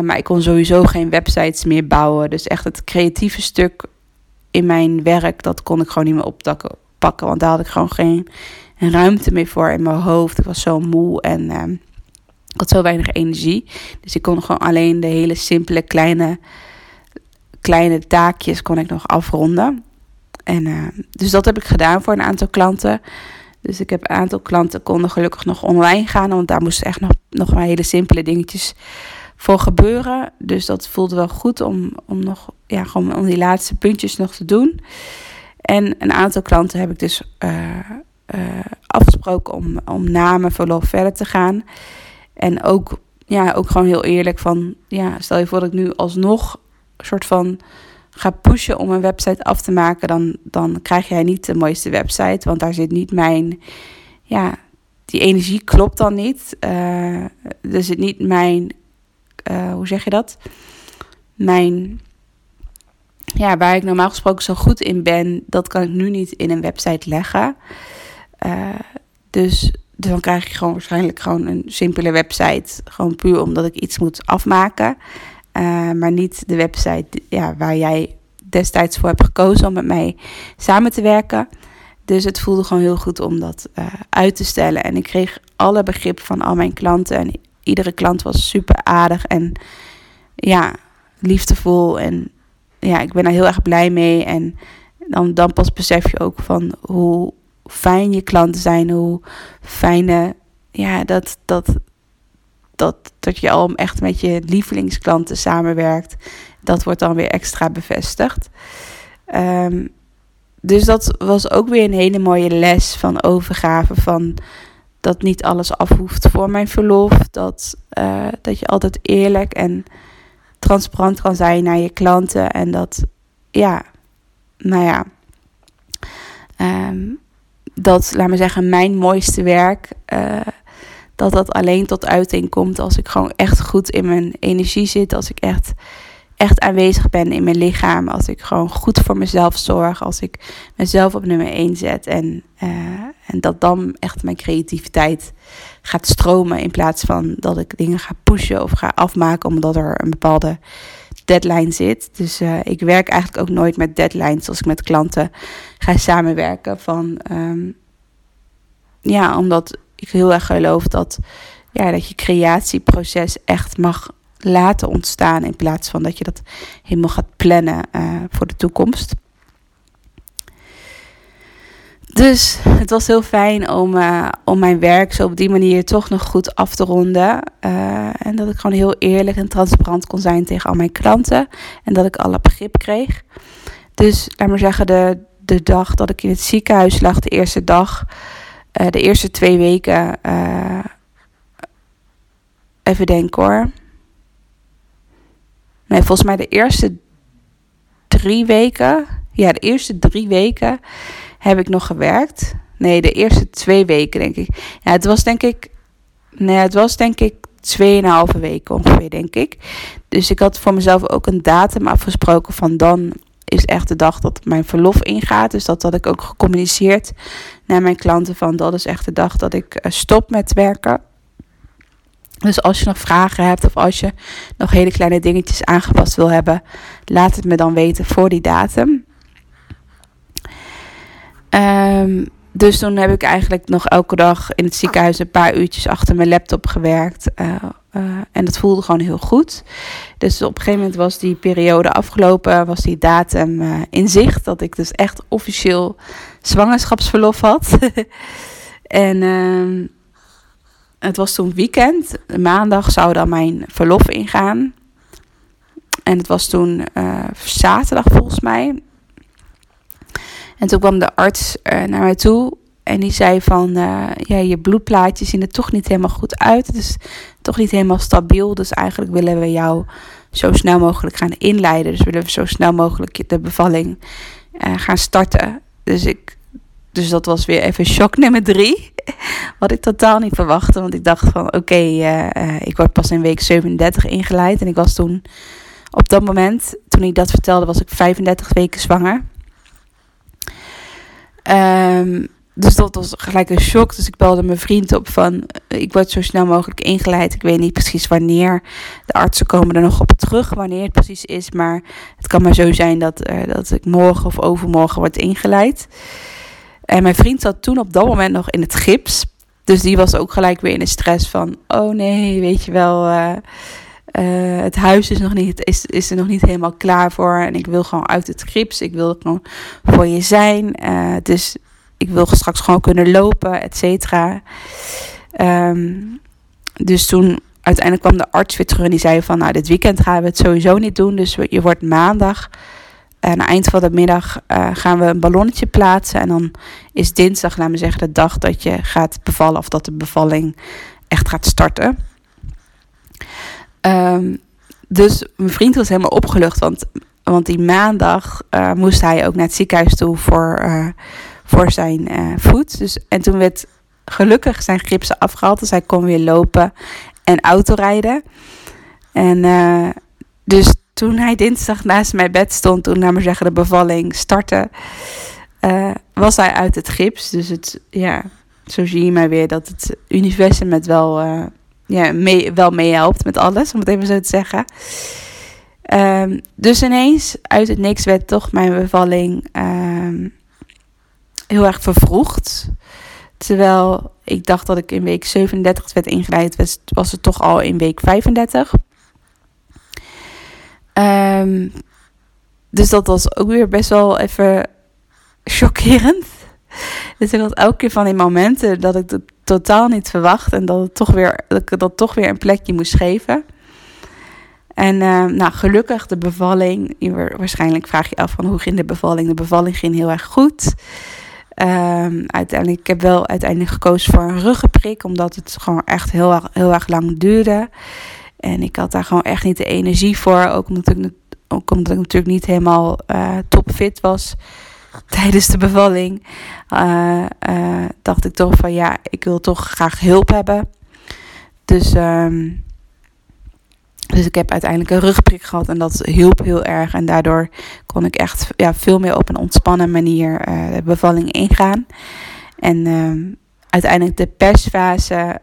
maar ik kon sowieso geen websites meer bouwen. Dus echt het creatieve stuk in mijn werk, dat kon ik gewoon niet meer oppakken. Want daar had ik gewoon geen ruimte meer voor in mijn hoofd. Ik was zo moe en uh, ik had zo weinig energie. Dus ik kon gewoon alleen de hele simpele kleine, kleine taakjes kon ik nog afronden. En, uh, dus dat heb ik gedaan voor een aantal klanten. Dus ik heb een aantal klanten konden gelukkig nog online gaan. Want daar moesten echt nog, nog maar hele simpele dingetjes voor gebeuren. Dus dat voelde wel goed om, om nog ja, gewoon om die laatste puntjes nog te doen. En een aantal klanten heb ik dus uh, uh, afgesproken om, om na mijn verlof verder te gaan. En ook, ja, ook gewoon heel eerlijk van, ja, stel je voor dat ik nu alsnog een soort van ga pushen om een website af te maken, dan, dan krijg jij niet de mooiste website, want daar zit niet mijn, ja, die energie klopt dan niet. Uh, er zit niet mijn, uh, hoe zeg je dat? Mijn, ja, waar ik normaal gesproken zo goed in ben, dat kan ik nu niet in een website leggen. Uh, dus dan krijg je gewoon waarschijnlijk gewoon een simpele website. Gewoon puur omdat ik iets moet afmaken. Uh, maar niet de website ja, waar jij destijds voor hebt gekozen om met mij samen te werken. Dus het voelde gewoon heel goed om dat uh, uit te stellen. En ik kreeg alle begrip van al mijn klanten. En iedere klant was super aardig en ja, liefdevol. En ja, ik ben er heel erg blij mee. En dan, dan pas besef je ook van hoe fijn je klanten zijn, hoe fijne, ja, dat, dat, dat, dat je al echt met je lievelingsklanten samenwerkt. Dat wordt dan weer extra bevestigd. Um, dus dat was ook weer een hele mooie les van overgave. Van dat niet alles af hoeft voor mijn verlof. Dat, uh, dat je altijd eerlijk en transparant kan zijn naar je klanten. En dat, ja, nou ja. Um, dat, laat me zeggen, mijn mooiste werk. Uh, dat dat alleen tot uiting komt als ik gewoon echt goed in mijn energie zit. Als ik echt, echt aanwezig ben in mijn lichaam. Als ik gewoon goed voor mezelf zorg. Als ik mezelf op nummer 1 zet. En, uh, en dat dan echt mijn creativiteit gaat stromen. In plaats van dat ik dingen ga pushen of ga afmaken. Omdat er een bepaalde deadline zit. Dus uh, ik werk eigenlijk ook nooit met deadlines als ik met klanten ga samenwerken. Van, um, ja, omdat ik heel erg geloof dat, ja, dat je creatieproces echt mag laten ontstaan. In plaats van dat je dat helemaal gaat plannen uh, voor de toekomst. Dus het was heel fijn om, uh, om mijn werk zo op die manier toch nog goed af te ronden. Uh, en dat ik gewoon heel eerlijk en transparant kon zijn tegen al mijn klanten. En dat ik alle begrip kreeg. Dus laat maar zeggen, de, de dag dat ik in het ziekenhuis lag, de eerste dag, uh, de eerste twee weken. even denken hoor. Nee, volgens mij de eerste drie weken. Ja, de eerste drie weken heb ik nog gewerkt. Nee, de eerste twee weken denk ik. Ja, het was denk ik. Nee, het was denk ik tweeënhalve weken ongeveer, denk ik. Dus ik had voor mezelf ook een datum afgesproken van dan is echt de dag dat mijn verlof ingaat. Dus dat had ik ook gecommuniceerd naar mijn klanten van dat is echt de dag dat ik eh, stop met werken. Dus als je nog vragen hebt of als je nog hele kleine dingetjes aangepast wil hebben, laat het me dan weten voor die datum. Um, dus toen heb ik eigenlijk nog elke dag in het ziekenhuis een paar uurtjes achter mijn laptop gewerkt. Uh, uh, en dat voelde gewoon heel goed. Dus op een gegeven moment was die periode afgelopen, was die datum uh, in zicht. Dat ik dus echt officieel zwangerschapsverlof had. en ehm, het was toen weekend. Maandag zou dan mijn verlof ingaan. En het was toen zaterdag volgens mij. En toen kwam de arts uh, naar mij toe en die zei van, uh, ja, je bloedplaatjes zien er toch niet helemaal goed uit. Het is toch niet helemaal stabiel. Dus eigenlijk willen we jou zo snel mogelijk gaan inleiden. Dus willen we zo snel mogelijk de bevalling uh, gaan starten. Dus, ik, dus dat was weer even shock nummer drie. Wat ik totaal niet verwachtte. Want ik dacht van, oké, ik word pas in week 37 ingeleid. En ik was toen, op dat moment, toen ik dat vertelde, was ik 35 weken zwanger. Um, dus dat was gelijk een shock. Dus ik belde mijn vriend op van... eh, Ik word zo snel mogelijk ingeleid. Ik weet niet precies wanneer. De artsen komen er nog op terug wanneer het precies is. Maar het kan maar zo zijn dat, eh, dat ik morgen of overmorgen word ingeleid. En mijn vriend zat toen op dat moment nog in het gips. Dus die was ook gelijk weer in de stress van... Oh nee, weet je wel... eh, eh, het huis is, nog niet, is, is er nog niet helemaal klaar voor. En ik wil gewoon uit het gips. Ik wil gewoon voor je zijn. Eh, dus ik wil straks gewoon kunnen lopen, et cetera. Ehm, dus toen uiteindelijk kwam de arts weer terug en die zei van... nou, dit weekend gaan we het sowieso niet doen. Dus je wordt maandag... En aan het eind van de middag eh, gaan we een ballonnetje plaatsen. En dan is dinsdag, laten we zeggen, de dag dat je gaat bevallen. Of dat de bevalling echt gaat starten. Ehm, dus mijn vriend was helemaal opgelucht. Want, want die maandag eh, moest hij ook naar het ziekenhuis toe voor, eh, voor zijn eh, voet. Dus, en toen werd gelukkig zijn gipsen afgehaald. Dus hij kon weer lopen en autorijden. En dus toen hij dinsdag naast mijn bed stond, toen, naar maar zeggen, de bevalling startte, was hij uit het gips. Dus het, ja, zo zie je maar weer dat het universum het wel, ja, mee, wel meehelpt met alles, om het even zo te zeggen. Ehm, dus ineens, uit het niks, werd toch mijn bevalling ehm, heel erg vervroegd. Terwijl ik dacht dat ik in week 37 werd ingeleid, was, was het toch al in week 35. Ehm, dus dat was ook weer best wel even chockerend. Dus ik had elke keer van die momenten dat ik totaal niet verwacht en dat, het toch weer, dat ik dat toch weer een plekje moest geven. En ehm, nou, gelukkig de bevalling. Waarschijnlijk vraag je af van hoe ging de bevalling. De bevalling ging heel erg goed. Ehm, uiteindelijk, ik heb wel uiteindelijk gekozen voor een ruggenprik, omdat het gewoon echt heel erg, heel erg lang duurde. En ik had daar gewoon echt niet de energie voor. Ook omdat ik, ook omdat ik natuurlijk niet helemaal eh, topfit was tijdens de bevalling. eh, eh, dacht ik toch van ja, ik wil toch graag hulp hebben. Dus, ehm, dus ik heb uiteindelijk een rugprik gehad en dat hielp heel erg. En daardoor kon ik echt ja, veel meer op een ontspannen manier eh, de bevalling ingaan. En ehm, uiteindelijk de persfase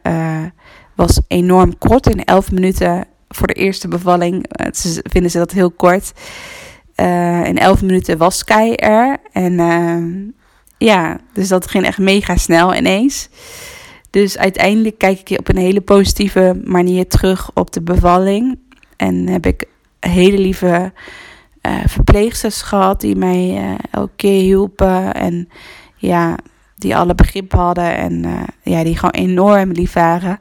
was enorm kort. In 11 minuten voor de eerste bevalling vinden ze dat heel kort. Eh, in 11 minuten was Sky er. En ehm, ja, dus dat ging echt mega snel ineens. Dus uiteindelijk kijk ik op een hele positieve manier terug op de bevalling. En heb ik hele lieve eh, verpleegsters gehad die mij eh, elke keer hielpen. En ja, die alle begrip hadden en ja, die gewoon enorm lief waren.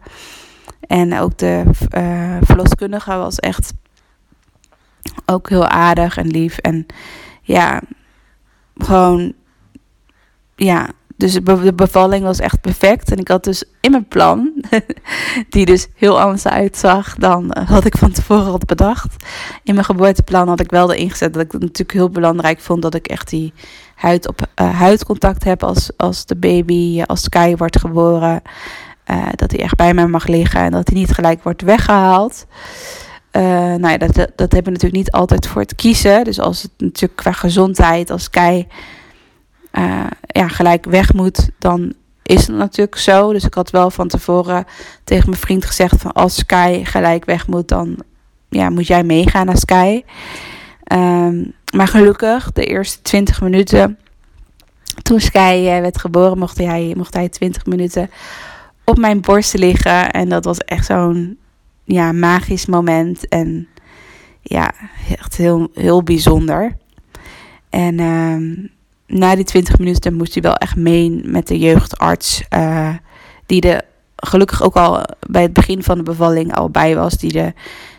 En ook de verloskundige was echt ook heel aardig en lief. En ja, gewoon, ja, dus de be- de bevalling was echt perfect. En ik had dus in mijn plan, die dus heel anders uitzag dan eh, wat ik van tevoren had bedacht. In mijn geboorteplan had ik wel erin gezet dat ik het natuurlijk heel belangrijk vond dat ik echt die huid op eh, huidcontact heb als, als de baby, als Sky wordt geboren. Eh, dat hij echt bij mij mag liggen en dat hij niet gelijk wordt weggehaald. Eh, nou ja, dat, dat hebben we natuurlijk niet altijd voor het kiezen. Dus als het natuurlijk qua gezondheid, als Sky eh, ja, gelijk weg moet, dan is het natuurlijk zo. Dus ik had wel van tevoren tegen mijn vriend gezegd van als Sky gelijk weg moet, dan ja, moet jij meegaan naar Sky. Ehm, maar gelukkig, de eerste 20 minuten, toen Sky eh, werd geboren, mocht hij, mocht hij 20 minuten op mijn borst liggen. En dat was echt zo'n ja, magisch moment. En ja, echt heel, heel bijzonder. En ehm, na die 20 minuten moest hij wel echt mee met de jeugdarts. eh, die er gelukkig ook al bij het begin van de bevalling al bij was. Die, de,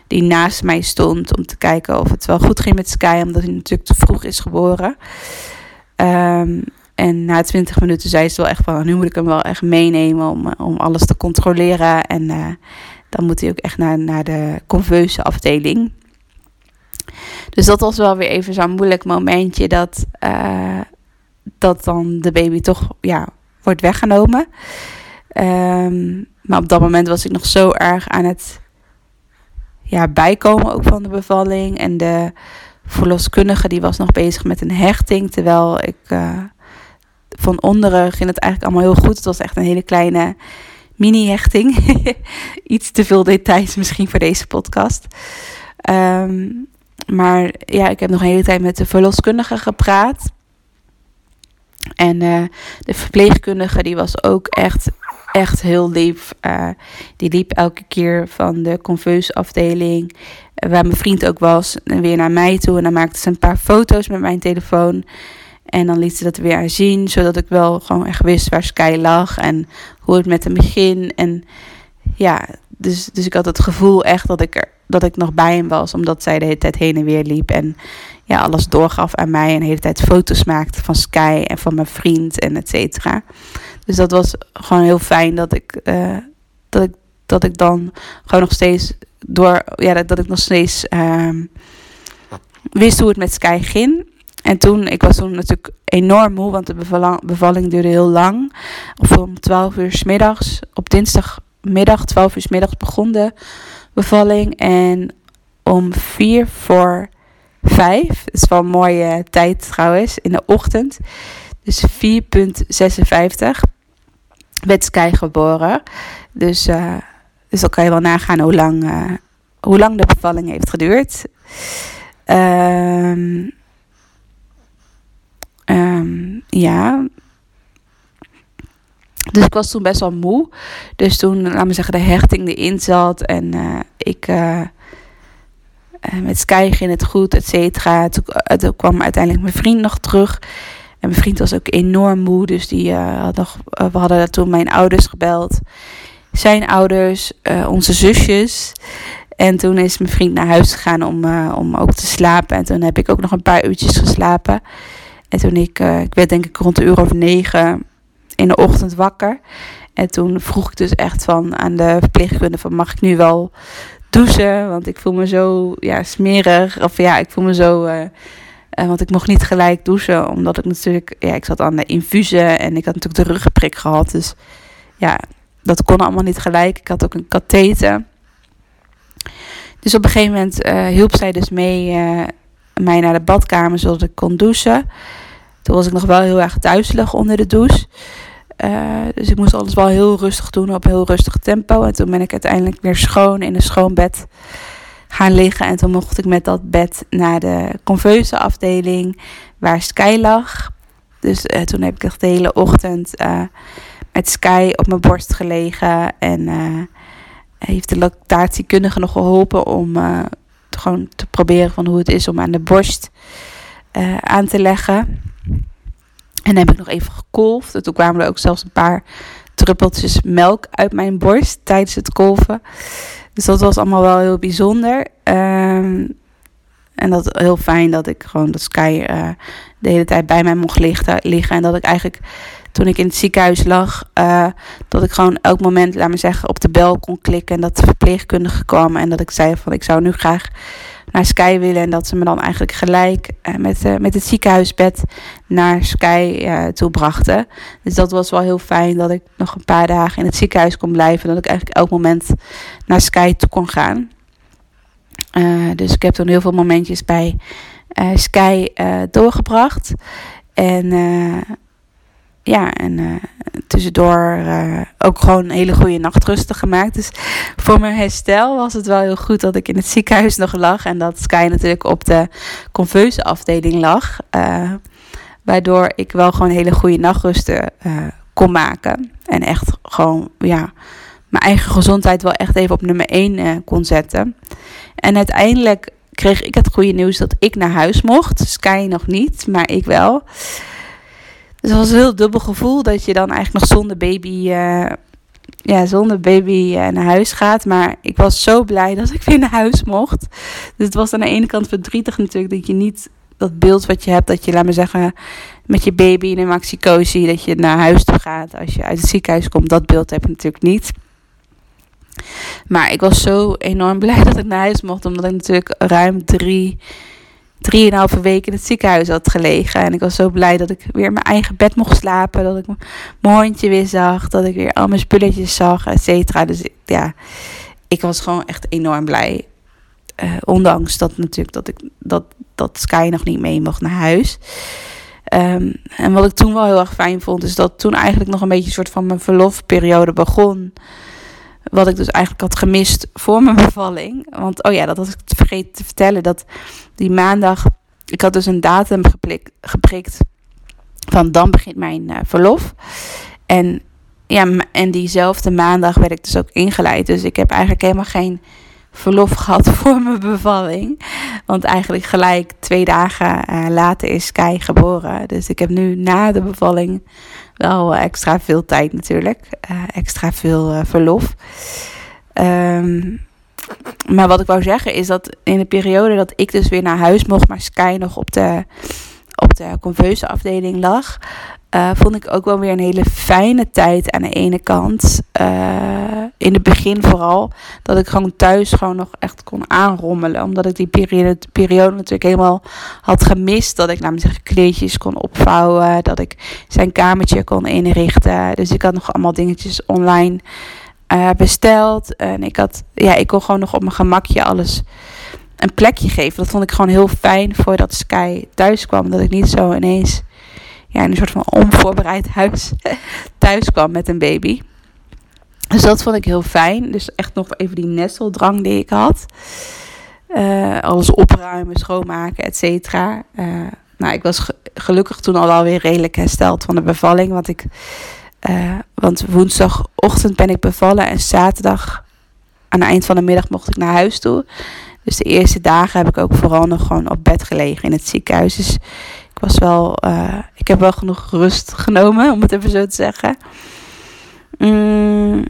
die naast mij stond om te kijken of het wel goed ging met Sky. Omdat hij natuurlijk te vroeg is geboren. Ehm, en na 20 minuten zei ze wel echt van... nu moet ik hem wel echt meenemen om, om alles te controleren. En eh, dan moet hij ook echt naar, naar de conveuze afdeling. Dus dat was wel weer even zo'n moeilijk momentje... dat, eh, dat dan de baby toch ja, wordt weggenomen. Ehm, maar op dat moment was ik nog zo erg aan het ja, bijkomen ook van de bevalling. En de verloskundige die was nog bezig met een hechting. Terwijl ik... eh, van onderen ging het eigenlijk allemaal heel goed. Het was echt een hele kleine mini-hechting. Iets te veel details misschien voor deze podcast. Ehm, maar ja, ik heb nog een hele tijd met de verloskundige gepraat. En uh, de verpleegkundige die was ook echt, echt heel lief. Uh, die liep elke keer van de conveusafdeling, uh, waar mijn vriend ook was, weer naar mij toe. En dan maakte ze een paar foto's met mijn telefoon. En dan liet ze dat weer zien, zodat ik wel gewoon echt wist waar Sky lag en hoe het met hem begin. En ja, dus, dus ik had het gevoel echt dat ik, er, dat ik nog bij hem was, omdat zij de hele tijd heen en weer liep. En ja, alles doorgaf aan mij en de hele tijd foto's maakte van Sky en van mijn vriend en et cetera. Dus dat was gewoon heel fijn dat ik, uh, dat ik, dat ik dan gewoon nog steeds door, ja, dat, dat ik nog steeds uh, wist hoe het met Sky ging. En toen, ik was toen natuurlijk enorm moe, want de bevalling, duurde heel lang. Of om 12 uur s middags, op dinsdagmiddag, 12 uur s middags begon de bevalling. En om 4 voor 5, dat is wel een mooie tijd trouwens, in de ochtend. Dus 4,56 werd Sky geboren. Dus, uh, dus dan kan je wel nagaan hoe lang, uh, hoe lang de bevalling heeft geduurd. Um, Um, ja. Dus ik was toen best wel moe. Dus toen, laat me zeggen, de hechting erin zat. En uh, ik. Uh, met Sky ging het goed, et cetera. Toen, kwam uiteindelijk mijn vriend nog terug. En mijn vriend was ook enorm moe. Dus die uh, we hadden toen mijn ouders gebeld. Zijn ouders, onze zusjes. En toen is mijn vriend naar huis gegaan om, om ook te slapen. En toen heb ik ook nog een paar uurtjes geslapen. En toen ik, uh, ik werd denk ik rond de uur of negen in de ochtend wakker. En toen vroeg ik dus echt van aan de verpleegkundige van mag ik nu wel douchen? Want ik voel me zo ja, smerig. Of ja, ik voel me zo... Uh, uh, want ik mocht niet gelijk douchen, omdat ik natuurlijk... Ja, ik zat aan de infusen en ik had natuurlijk de ruggenprik gehad. Dus ja, dat kon allemaal niet gelijk. Ik had ook een katheter. Dus op een gegeven moment hielp zij dus mee mij naar de badkamer zodat ik kon douchen. Toen was ik nog wel heel erg duizelig onder de douche. Uh, dus ik moest alles wel heel rustig doen, op heel rustig tempo. En toen ben ik uiteindelijk weer schoon in een schoon bed gaan liggen. En toen mocht ik met dat bed naar de conveuze afdeling waar Sky lag. Dus uh, toen heb ik de hele ochtend uh, met Sky op mijn borst gelegen. En heeft de lactatiekundige nog geholpen om gewoon te proberen van hoe het is om aan de borst uh, aan te leggen. En heb ik nog even gekolfd. En toen kwamen er ook zelfs een paar druppeltjes melk uit mijn borst tijdens het kolven. Dus dat was allemaal wel heel bijzonder. Um, en dat heel fijn dat ik gewoon dat Sky uh, de hele tijd bij mij mocht liggen. En dat ik eigenlijk toen ik in het ziekenhuis lag, uh, dat ik gewoon elk moment, laat me zeggen, op de bel kon klikken. En dat de verpleegkundige kwam. En dat ik zei van ik zou nu graag naar Sky willen. En dat ze me dan eigenlijk gelijk uh, met, uh, met het ziekenhuisbed naar Sky toe brachten. Dus dat was wel heel fijn dat ik nog een paar dagen in het ziekenhuis kon blijven. En dat ik eigenlijk elk moment naar Sky toe kon gaan. dus ik heb toen heel veel momentjes bij Sky doorgebracht. En ja, en uh, tussendoor uh, ook gewoon hele goede nachtrusten gemaakt. Dus voor mijn herstel was het wel heel goed dat ik in het ziekenhuis nog lag. En dat Sky natuurlijk op de conveuze afdeling lag. Uh, waardoor ik wel gewoon hele goede nachtrusten kon maken. En echt gewoon, ja, mijn eigen gezondheid wel echt even op nummer 1 kon zetten. En uiteindelijk kreeg ik het goede nieuws dat ik naar huis mocht. Sky nog niet, maar ik wel. Dus het was een heel dubbel gevoel dat je dan eigenlijk nog zonder baby, uh, ja, zonder baby uh, naar huis gaat. Maar ik was zo blij dat ik weer naar huis mocht. Dus het was aan de ene kant verdrietig natuurlijk dat je niet dat beeld wat je hebt, dat je, laat me zeggen, met je baby in een maxi dat je naar huis toe gaat als je uit het ziekenhuis komt. Dat beeld heb ik natuurlijk niet. Maar ik was zo enorm blij dat ik naar huis mocht, omdat ik natuurlijk ruim drie drieënhalve week in het ziekenhuis had gelegen. En ik was zo blij dat ik weer mijn eigen bed mocht slapen. Dat ik mijn hondje weer zag. Dat ik weer al mijn spulletjes zag, et cetera. Dus ja, ik was gewoon echt enorm blij. Uh, ondanks dat natuurlijk dat ik dat, dat Sky nog niet mee mocht naar huis. Ehm, en wat ik toen wel heel erg fijn vond, is dat toen eigenlijk nog een beetje een soort van mijn verlofperiode begon. Wat ik dus eigenlijk had gemist voor mijn bevalling. Want, oh ja, dat had ik vergeten te vertellen. Dat die maandag, ik had dus een datum geprikt, van dan begint mijn uh, verlof. En ja, en diezelfde maandag werd ik dus ook ingeleid. Dus ik heb eigenlijk helemaal geen verlof gehad voor mijn bevalling. Want eigenlijk gelijk twee dagen uh, later is Sky geboren. Dus ik heb nu na de bevalling wel extra veel tijd natuurlijk. Uh, extra veel uh, verlof. Um, maar wat ik wou zeggen is dat in de periode dat ik dus weer naar huis mocht, maar Sky nog op de, op de afdeling lag, uh, vond ik ook wel weer een hele fijne tijd aan de ene kant. Uh, in het begin vooral. Dat ik gewoon thuis gewoon nog echt kon aanrommelen. Omdat ik die periode, natuurlijk helemaal had gemist. Dat ik namelijk zeggen kleedjes kon opvouwen. Dat ik zijn kamertje kon inrichten. Dus ik had nog allemaal dingetjes online uh, besteld. En ik had, ja, ik kon gewoon nog op mijn gemakje alles een plekje geven. Dat vond ik gewoon heel fijn voordat Sky thuis kwam. Dat ik niet zo ineens ja, in een soort van onvoorbereid huis thuis kwam met een baby. Dus dat vond ik heel fijn. Dus echt nog even die nesteldrang die ik had. Uh, alles opruimen, schoonmaken, et cetera. Uh, nou, ik was gelukkig toen al wel weer redelijk hersteld van de bevalling. Want, ik, uh, want woensdagochtend ben ik bevallen en zaterdag aan het eind van de middag mocht ik naar huis toe. Dus de eerste dagen heb ik ook vooral nog gewoon op bed gelegen in het ziekenhuis. Dus ik was wel, uh, ik heb wel genoeg rust genomen, om het even zo te zeggen. Mm,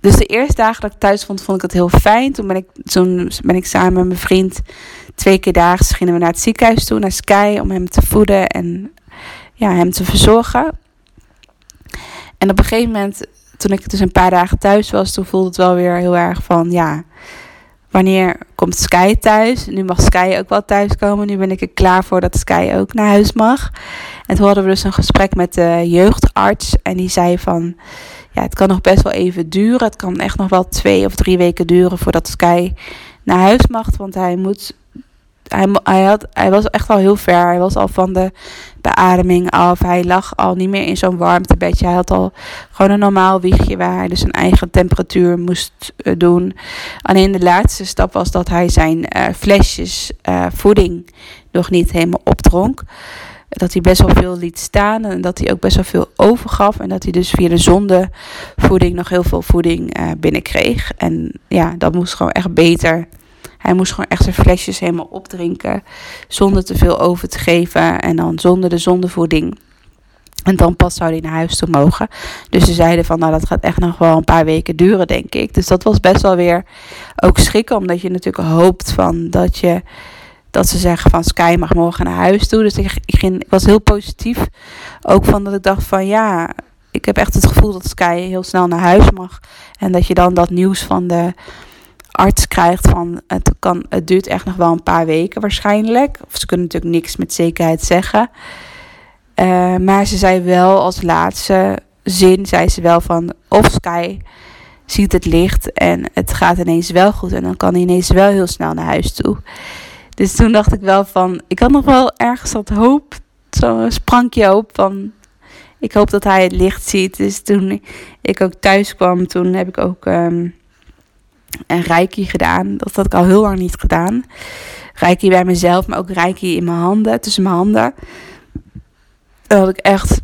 dus de eerste dagen dat ik thuis vond, vond ik het heel fijn. Toen ben ik, toen ben ik samen met mijn vriend twee keer daags gingen we naar het ziekenhuis toe, naar Sky, om hem te voeden en ja, hem te verzorgen. En op een gegeven moment, toen ik dus een paar dagen thuis was, toen voelde het wel weer heel erg van, ja, wanneer komt Sky thuis? Nu mag Sky ook wel thuiskomen. Nu ben ik er klaar voor dat Sky ook naar huis mag. En toen hadden we dus een gesprek met de jeugdarts. En die zei van, ja, het kan nog best wel even duren. Het kan echt nog wel twee of drie weken duren voordat Sky naar huis mag. Want hij moet hij, hij, had, hij was echt al heel ver. Hij was al van de beademing af. Hij lag al niet meer in zo'n warmtebedje. Hij had al gewoon een normaal wiegje waar hij dus zijn eigen temperatuur moest uh, doen. Alleen de laatste stap was dat hij zijn uh, flesjes uh, voeding nog niet helemaal opdronk. Dat hij best wel veel liet staan en dat hij ook best wel veel overgaf. En dat hij dus via de zondevoeding nog heel veel voeding binnenkreeg. En ja, dat moest gewoon echt beter hij moest gewoon echt zijn flesjes helemaal opdrinken. Zonder te veel over te geven. En dan zonder de zondevoeding. En dan pas zou hij naar huis toe mogen. Dus ze zeiden van, nou dat gaat echt nog wel een paar weken duren, denk ik. Dus dat was best wel weer ook schrikken. Omdat je natuurlijk hoopt van dat je... Dat ze zeggen van Sky mag morgen naar huis toe. Dus ik, ging, ik was heel positief. Ook van dat ik dacht van ja, ik heb echt het gevoel dat Sky heel snel naar huis mag. En dat je dan dat nieuws van de arts krijgt van het, kan, het duurt echt nog wel een paar weken waarschijnlijk. Of ze kunnen natuurlijk niks met zekerheid zeggen. Uh, maar ze zei wel als laatste zin, zei ze wel van of Sky ziet het licht en het gaat ineens wel goed. En dan kan hij ineens wel heel snel naar huis toe. Dus toen dacht ik wel van, ik had nog wel ergens dat hoop, zo'n sprankje hoop van, ik hoop dat hij het licht ziet. Dus toen ik ook thuis kwam, toen heb ik ook... Um, en reiki gedaan. Dat had ik al heel lang niet gedaan. Reiki bij mezelf, maar ook reiki in mijn handen, tussen mijn handen. Dat had ik echt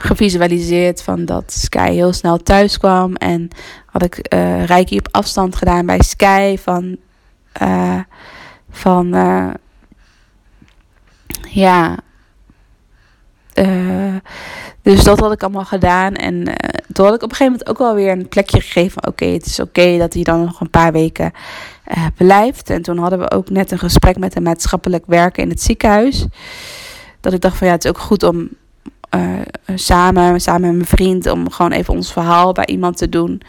gevisualiseerd van dat Sky heel snel thuis kwam. En had ik uh, reiki op afstand gedaan bij Sky van... Uh, van uh, ja, uh, dus dat had ik allemaal gedaan. En uh, toen had ik op een gegeven moment ook wel weer een plekje gegeven. Oké, het is oké dat hij dan nog een paar weken uh, blijft. En toen hadden we ook net een gesprek met een maatschappelijk werker in het ziekenhuis. Dat ik dacht van ja, het is ook goed om samen, samen met mijn vriend, om gewoon even ons verhaal bij iemand te doen.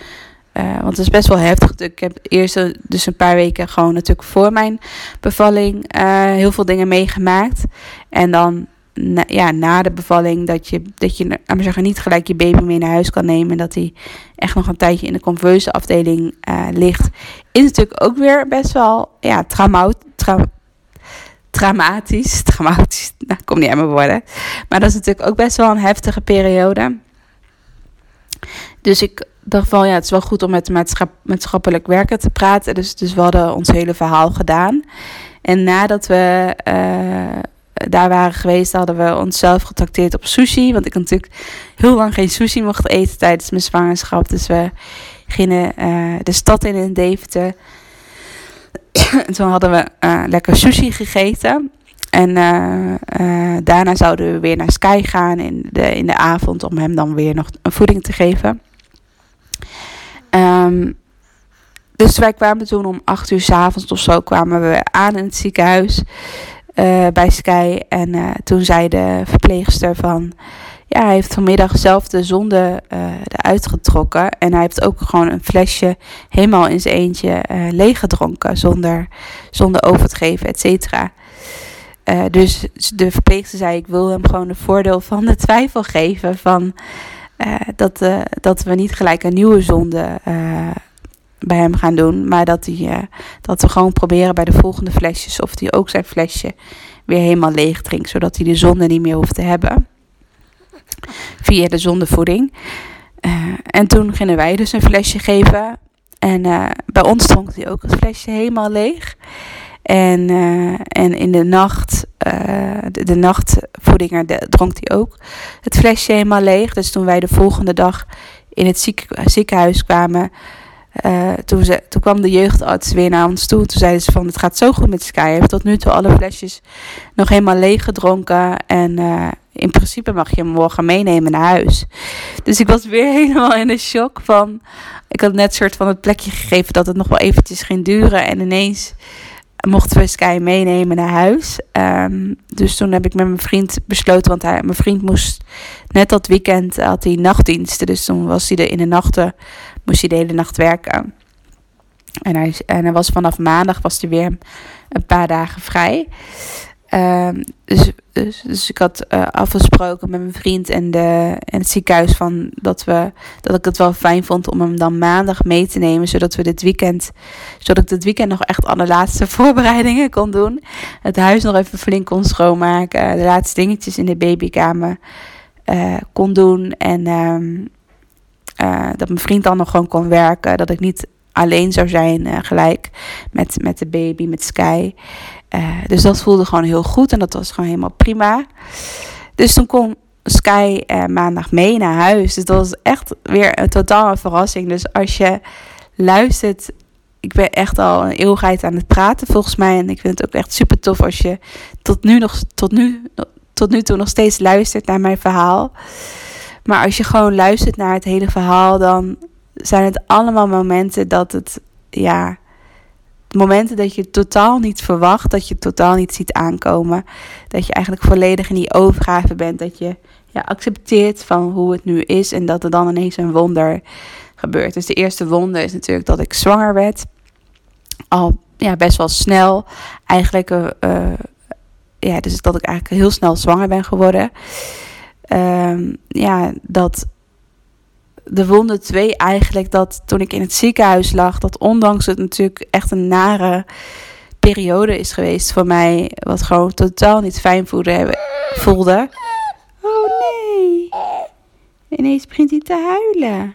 want het is best wel heftig. Ik heb eerst dus een paar weken gewoon natuurlijk voor mijn bevalling heel veel dingen meegemaakt. En dan na, ja, na de bevalling dat je, dat je maar zeggen, niet gelijk je baby mee naar huis kan nemen. En dat hij echt nog een tijdje in de conveuze afdeling uh, ligt. Is natuurlijk ook weer best wel ja, trauma, tra Dramatisch. Dramatisch. Nou, kom niet aan mijn woorden. Maar dat is natuurlijk ook best wel een heftige periode. Dus ik dacht van ja, het is wel goed om met maatschappelijk werken te praten. Dus, dus we hadden ons hele verhaal gedaan. En nadat we uh, daar waren geweest, hadden we onszelf getrakteerd op sushi. Want ik natuurlijk heel lang geen sushi mocht eten tijdens mijn zwangerschap. Dus we gingen uh, de stad in in Deventer. en toen hadden we uh, lekker sushi gegeten. En daarna zouden we weer naar Sky gaan in de, in de avond om hem dan weer nog een voeding te geven. Um, dus wij kwamen toen om acht uur s avonds of zo kwamen we aan in het ziekenhuis uh, bij Sky. En uh, toen zei de verpleegster van... Ja, hij heeft vanmiddag zelf de zonde uh, eruit. En hij heeft ook gewoon een flesje helemaal in zijn eentje leeggedronken. Zonder, zonder over te geven, et cetera. dus de verpleegster zei, ik wil hem gewoon de voordeel van de twijfel geven. Van, dat, dat we niet gelijk een nieuwe zonde bij hem gaan doen. Maar dat, hij, uh, dat we gewoon proberen bij de volgende flesjes of hij ook zijn flesje weer helemaal leeg drinkt. Zodat hij de zonde niet meer hoeft te hebben. Via de zondevoeding. Uh, en toen gingen wij dus een flesje geven. En uh, bij ons dronk hij ook het flesje helemaal leeg. En, en in de nacht, de, de nachtvoeding, dronk hij ook het flesje helemaal leeg. Dus toen wij de volgende dag in het ziek, ziekenhuis kwamen, uh, toen, ze, toen kwam de jeugdarts weer naar ons toe. Toen zeiden ze van het gaat zo goed met Sky. Hij heeft tot nu toe alle flesjes nog helemaal leeg gedronken. En uh, in principe mag je hem morgen meenemen naar huis. Dus ik was weer helemaal in de shock van... Ik had net soort van het plekje gegeven dat het nog wel eventjes ging duren. En ineens mochten we Sky meenemen naar huis. Um, dus toen heb ik met mijn vriend besloten, want hij, mijn vriend moest net dat weekend had hij nachtdiensten. Dus toen was hij er in de nachten moest hij de hele nacht werken. En hij, en hij was vanaf maandag was hij weer een paar dagen vrij. Um, dus, dus, dus, ik had uh, afgesproken met mijn vriend en, de, en het ziekenhuis van dat, we, dat ik het wel fijn vond om hem dan maandag mee te nemen. Zodat we dit weekend, zodat ik dit weekend nog echt alle laatste voorbereidingen kon doen. Het huis nog even flink kon schoonmaken. De laatste dingetjes in de babykamer uh, kon doen. En um, uh, dat mijn vriend dan nog gewoon kon werken. Dat ik niet alleen zou zijn uh, gelijk met, met de baby, met Sky. Uh, dus dat voelde gewoon heel goed en dat was gewoon helemaal prima. Dus toen kon Sky maandag mee naar huis. Dus dat was echt weer een totale verrassing. Dus als je luistert ik ben echt al een eeuwigheid aan het praten volgens mij. En ik vind het ook echt super tof als je tot nu, nog, tot nu, tot nu toe nog steeds luistert naar mijn verhaal. Maar als je gewoon luistert naar het hele verhaal, dan zijn het allemaal momenten dat het, ja, momenten dat je totaal niet verwacht, dat je totaal niet ziet aankomen. Dat je eigenlijk volledig in die overgave bent, dat je ja, accepteert van hoe het nu is en dat er dan ineens een wonder gebeurt. Dus de eerste wonder is natuurlijk dat ik zwanger werd. Al ja, best wel snel. Eigenlijk, uh, ja, dus dat ik eigenlijk heel snel zwanger ben geworden. Um, ja, dat de wonde 2 eigenlijk dat toen ik in het ziekenhuis lag, dat ondanks het natuurlijk echt een nare periode is geweest voor mij, wat gewoon totaal niet fijn voelde. voelde. Oh nee, ineens begint hij te huilen.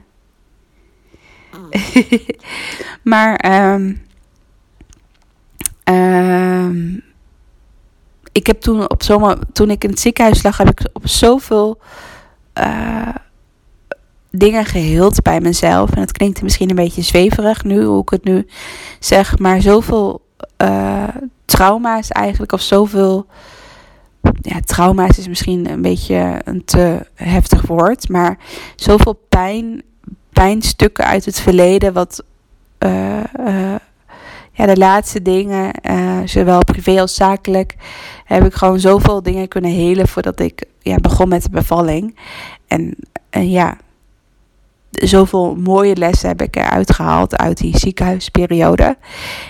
maar um, um, ik heb toen op zomaar, toen ik in het ziekenhuis lag, heb ik op zoveel uh, dingen geheeld bij mezelf. En het klinkt misschien een beetje zweverig nu, hoe ik het nu zeg, maar zoveel uh, trauma's eigenlijk, of zoveel. Ja, trauma's is misschien een beetje een te heftig woord, maar zoveel pijn, pijnstukken uit het verleden, wat. Uh, ja, de laatste dingen, zowel privé als zakelijk, heb ik gewoon zoveel dingen kunnen helen voordat ik ja, begon met de bevalling. En ja, zoveel mooie lessen heb ik eruit gehaald uit die ziekenhuisperiode.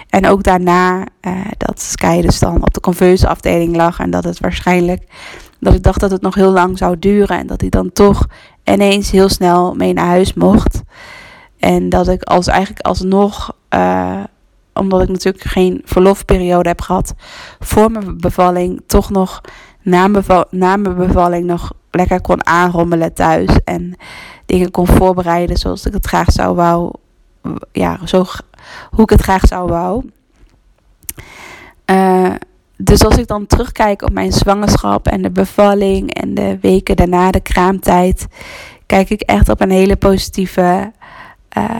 En ook daarna uh, dat Sky dus dan op de conversieafdeling lag en dat het waarschijnlijk, dat ik dacht dat het nog heel lang zou duren en dat hij dan toch ineens heel snel mee naar huis mocht. En dat ik als eigenlijk alsnog uh, omdat ik natuurlijk geen verlofperiode heb gehad voor mijn bevalling, toch nog na mijn bevalling nog lekker kon aanrommelen thuis. En dingen kon voorbereiden zoals ik het graag zou wou. Ja, zo, hoe ik het graag zou wou. Uh, dus als ik dan terugkijk op mijn zwangerschap en de bevalling en de weken daarna, de kraamtijd, kijk ik echt op een hele positieve uh,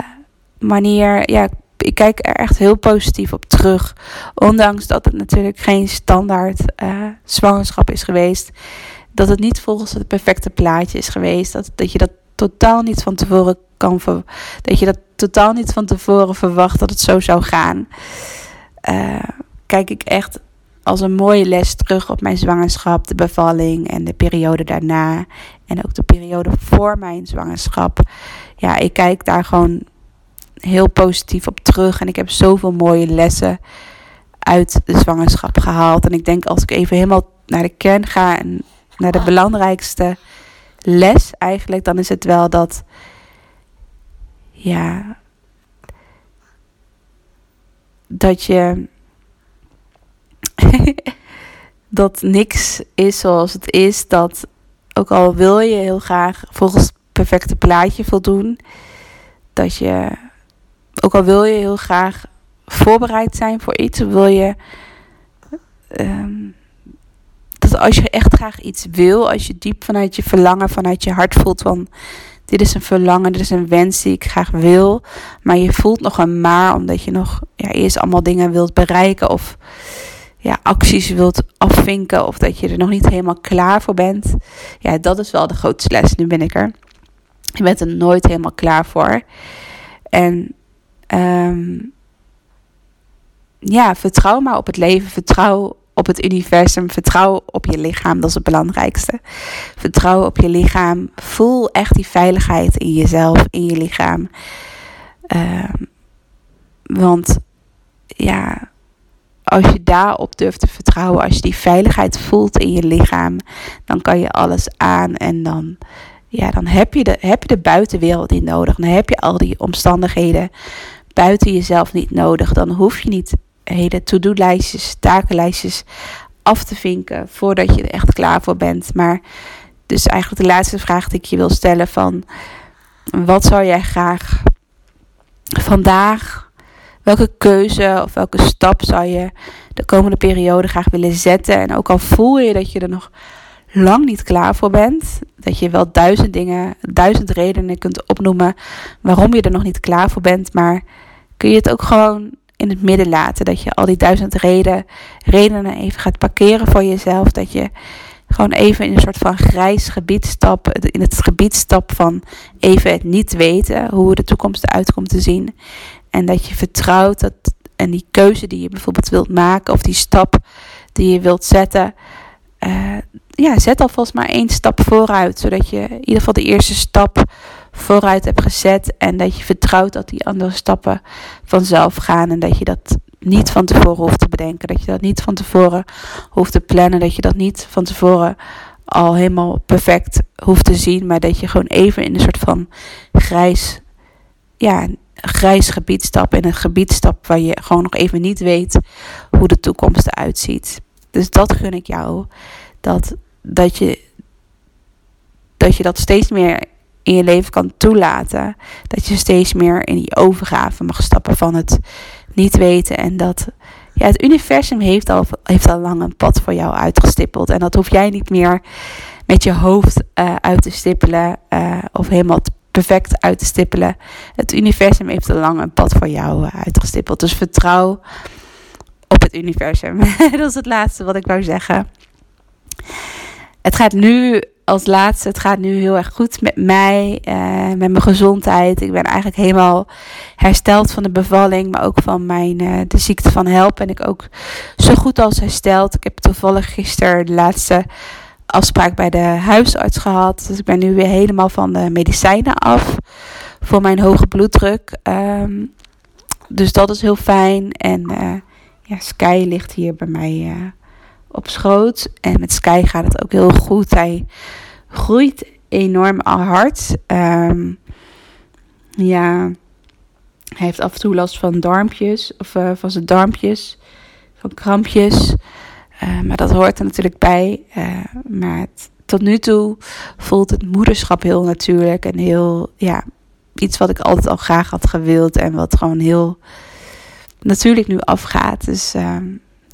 manier. Ja, ik kijk er echt heel positief op terug. Ondanks dat het natuurlijk geen standaard uh, zwangerschap is geweest. Dat het niet volgens het perfecte plaatje is geweest. Dat, dat je dat totaal niet van tevoren kan ver, Dat je dat totaal niet van tevoren verwacht dat het zo zou gaan. Uh, kijk ik echt als een mooie les terug op mijn zwangerschap, de bevalling en de periode daarna. En ook de periode voor mijn zwangerschap. Ja, ik kijk daar gewoon heel positief op terug. En ik heb zoveel mooie lessen uit de zwangerschap gehaald. En ik denk als ik even helemaal naar de kern ga en naar de belangrijkste les eigenlijk, dan is het wel dat. Ja. Dat je dat niks is zoals het is. Dat ook al wil je heel graag volgens het perfecte plaatje voldoen, dat je, ook al wil je heel graag voorbereid zijn voor iets, wil je. Ehm, als je echt graag iets wil, als je diep vanuit je verlangen, vanuit je hart voelt van dit is een verlangen, dit is een wens die ik graag wil, maar je voelt nog een maar omdat je nog ja, eerst allemaal dingen wilt bereiken of ja, acties wilt afvinken of dat je er nog niet helemaal klaar voor bent. Ja, dat is wel de grootste les. Nu ben ik er. Je bent er nooit helemaal klaar voor. En um, ja, vertrouw maar op het leven. Vertrouw op het universum. Vertrouw op je lichaam. Dat is het belangrijkste. Vertrouw op je lichaam. Voel echt die veiligheid in jezelf, in je lichaam. Um, want ja, als je daarop durft te vertrouwen, als je die veiligheid voelt in je lichaam, dan kan je alles aan en dan, ja, dan heb, je de, heb je de buitenwereld niet nodig. Dan heb je al die omstandigheden buiten jezelf niet nodig. Dan hoef je niet hele to-do-lijstjes, takenlijstjes af te vinken voordat je er echt klaar voor bent. Maar dus eigenlijk de laatste vraag die ik je wil stellen van wat zou jij graag vandaag welke keuze of welke stap zou je de komende periode graag willen zetten? En ook al voel je dat je er nog lang niet klaar voor bent, dat je wel duizend dingen, duizend redenen kunt opnoemen waarom je er nog niet klaar voor bent, maar kun je het ook gewoon in het midden laten. Dat je al die duizend reden, redenen even gaat parkeren voor jezelf. Dat je gewoon even in een soort van grijs gebied stapt. In het gebied stapt van even het niet weten. Hoe de toekomst eruit komt te zien. En dat je vertrouwt dat en die keuze die je bijvoorbeeld wilt maken of die stap die je wilt zetten. Uh, ja, zet alvast maar één stap vooruit. Zodat je in ieder geval de eerste stap vooruit hebt gezet. En dat je vertrouwt dat die andere stappen vanzelf gaan. En dat je dat niet van tevoren hoeft te bedenken. Dat je dat niet van tevoren hoeft te plannen. Dat je dat niet van tevoren al helemaal perfect hoeft te zien. Maar dat je gewoon even in een soort van grijs. Ja, grijs gebied stapt. In een gebied stapt waar je gewoon nog even niet weet hoe de toekomst eruit ziet. Dus dat gun ik jou. Dat, dat, je, dat je dat steeds meer in je leven kan toelaten. Dat je steeds meer in die overgave mag stappen van het niet weten. En dat ja, het universum heeft al, heeft al lang een pad voor jou uitgestippeld. En dat hoef jij niet meer met je hoofd uh, uit te stippelen. Uh, of helemaal perfect uit te stippelen. Het universum heeft al lang een pad voor jou uh, uitgestippeld. Dus vertrouw op het universum. dat is het laatste wat ik wou zeggen. Het gaat nu als laatste, het gaat nu heel erg goed met mij, uh, met mijn gezondheid. Ik ben eigenlijk helemaal hersteld van de bevalling, maar ook van mijn, uh, de ziekte van help. Ben ik ook zo goed als hersteld. Ik heb toevallig gisteren de laatste afspraak bij de huisarts gehad. Dus ik ben nu weer helemaal van de medicijnen af voor mijn hoge bloeddruk. Um, dus dat is heel fijn. En uh, ja, Sky ligt hier bij mij op schoot. En met Sky gaat het ook heel goed. Hij groeit enorm hard. Um, ja, Hij heeft af en toe last van darmpjes, of uh, van zijn darmpjes, van krampjes. Uh, maar dat hoort er natuurlijk bij. Uh, maar tot nu toe voelt het moederschap heel natuurlijk en heel, ja, iets wat ik altijd al graag had gewild en wat gewoon heel natuurlijk nu afgaat. Dus ehm,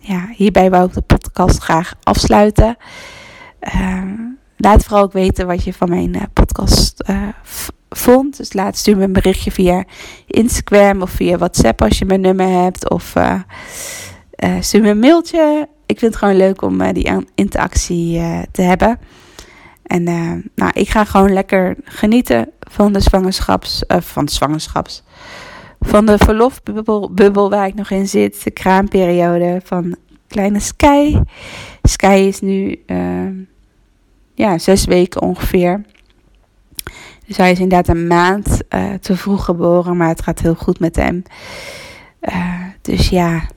ja, hierbij wou ik de podcast graag afsluiten. Ehm, laat vooral ook weten wat je van mijn uh, podcast uh, vond. Dus laat stuur me een berichtje via Instagram of via WhatsApp als je mijn nummer hebt. Of uh, stuur me een mailtje. Ik vind het gewoon leuk om die interactie te hebben. En nou, ik ga gewoon lekker genieten van de zwangerschaps, van de zwangerschaps, van de verlofbubbel bubbel waar ik nog in zit, de kraamperiode van kleine Sky. Sky is nu uh, ja, zes weken ongeveer. Dus hij is inderdaad een maand uh, te vroeg geboren, maar het gaat heel goed met hem. Uh, dus ja,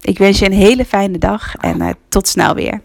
ik wens je een hele fijne dag en tot snel weer.